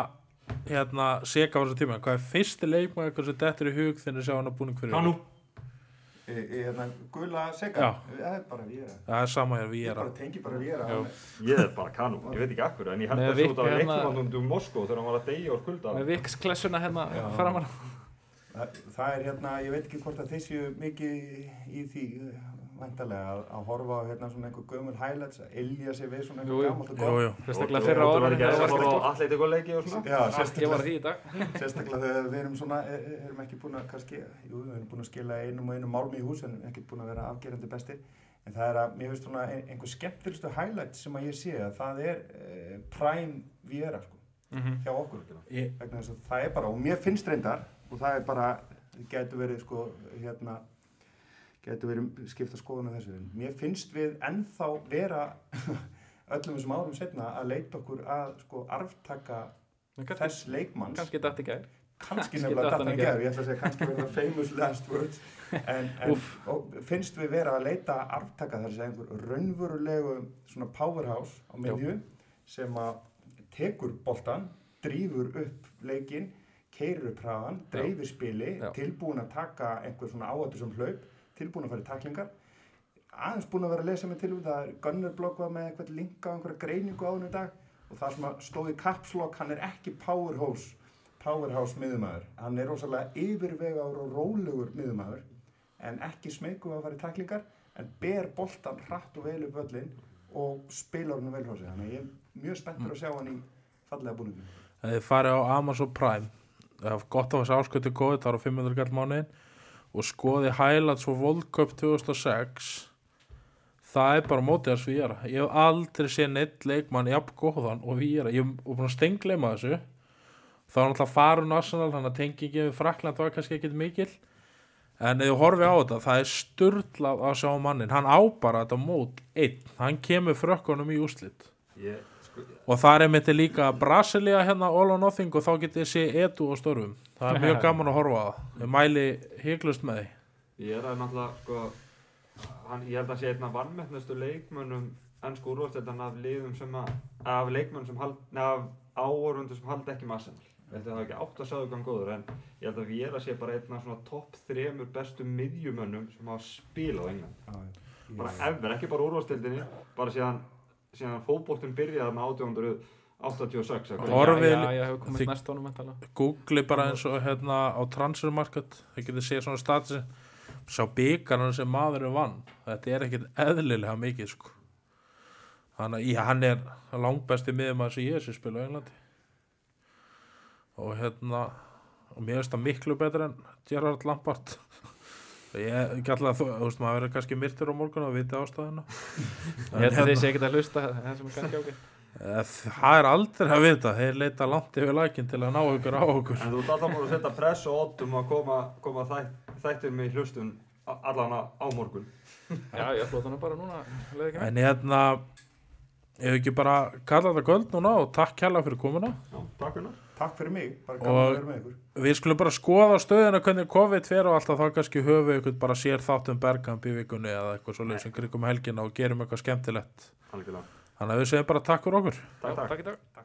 hérna seka á þessu tíma hvað er fyrsti leikmaður sem dettur í hug þegar þið sjá hann að búning fyrir
Í, hérna gula sega.
Já.
Það er bara Viera.
það er sama hér við
Ég
er
bara tengi bara.
Já.
Ég er bara kanum, ég veit ekki akkur, en ég held að það af
Vic hérna-
um Moskó þegar hann var að deyja úr kulda.
með Vicks klessuna hérna framan
Það, það er hérna, ég veit ekki hvort að þeir séu mikið í því væntalega að, að horfa á hérna svona einhver gömul highlights, að ilja sig við svona einhver gammalt og
jú,
gott.
jú.
sérstaklega fyrra ára
Það var
þegar það
á atleitikuleiki og svona.
Já,
var ég var
sérstaklega,
að því í dag
sérstaklega þegar við erum svona, e- e- erum ekki búin að kannski, jú, við erum búin að skila einum og einum málmi í hús en ekki búin að vera afgerandi bestir. En það er að, mér finnst svona ein- einhver skemmtilegustu highlight sem að ég sé að það er e, Prime Viera, sko,
Mhm.
hjá okkur. Vegna þess að það er bara, og mér finnst reyndar og það er bara, getur verið sko, hérna getur verið skipta skoðun á þessu. Mér finnst við ennþá vera öllum þessum árum setna að leita okkur að sko arftaka
kannski-
þess leikmanns.
kannski datt í gær.
Kannski
kannski
nefnilega hann í gerð, ég ætla að segja kannski verða famous last words. En, en finnst við vera að leita arftaka þar að einhver raunverulegu svona powerhouse á miðju sem að tekur boltan, drífur upp leikinn, keirir upp hraðan, dreifir spili,
Já.
tilbúin að taka einhver svona áhættu sem hlaup, tilbúin að fara í taklingar aðeins búin að vera að lesa mig til um það er Gunnar blogg var með eitthvað linka á einhverja greiningu á hennu dag og það sem stóði kapslokk, hann er ekki powerhouse powerhouse miðumæður hann er rosalega yfirvegaður og rólegur miðumæður en ekki smeyku að fara í taklingar en ber boltan hratt og vel upp völlin og spilar hann vel frá sig þannig að ég er mjög spenntur að sjá hann í fallega búningum.
Það þið farið á Amazon Prime. Er gott af þessi áskötu góði það er á 500 gall mánuðin og skoði highlights for World Cup 2006 það er bara mótið að svíjara ég hef aldrei séð neitt leikmann jafn góðan og víjara, ég hef búin að stengleima þessu. Þá er náttúrulega farun Arsenal þannig að tengingin við Frakland var kannski ekkit mikil. En ef þú horfið á þetta það er sturlað að sjá mannin hann á bara þetta mót einn. Hann kemur frökkunum í úslit
Ég, sko,
Og það er myndi líka Brasilia hérna all or nothing og þá getið sé edu á störfum. Það er mjög gaman að horfa á það. Ég mæli hygglust með því.
ég er að náttúrulega, sko, hann, ég held að sé einn af vannmettnustu leikmönnum ennsku úrvalsteldan af liðum sem að, af leikmönnum sem hald, neða af áorundu sem halda ekki. Ég að það hafi ekki átt að sagðu hvað góður, en ég held að við erum að sé bara einn af svona topp þremur bestu miðjumönnum sem hafa spilað á England. Bara ever, ekki bara úrvalstildinni, bara síðan, fótboltinn byrjaði þarna 1886. eða hvað.
Horf- Horfið- Googli bara eins og hérna á transfer market. Það getið séð svona statusi. Sá byggarnar sem maðurinn vann. Þetta er ekkit eðlilega mikið sko. Þannig að hann er langbesti miðum að þessi ég sem spila á Englandi. Og hérna, og mér finnst það miklu betur en Gerard Lampard. Ég ekki alltaf, þú þú veist, maður verður kannski myrtur á morgun og viti ástæðuna.
ég held að þeir sé ekkert að hlusta það sem er kannski ágætt
Eh, Það er aldrei að vita, þeir leita langt yfir lækin til að ná ykkur á okkur.
En þú ert alltaf múin að setja press og oddum að koma, koma þætt, þættir með hlustun a- allan á á morgun.
já, ég flóta hann bara núna
En hérna, ef ekki bara kalla þetta kvöld núna og takk kærlega fyrir komuna.
Já, takk fyrir.
Takk fyrir mig, bara gaman
Og-
að vera með ykkur.
Við skulum bara skoða stöðuna hvernig COVID fer og alltaf þá kannski höfum við ykkur bara sér þáttum bergamp í vikunni eða eitthvað svo sem krigum helgina og gerum eitthvað skemmtilegt.
Algjörlega.
Þannig að við segjum bara takk fyrir okkur.
Takk, takk.
takk dag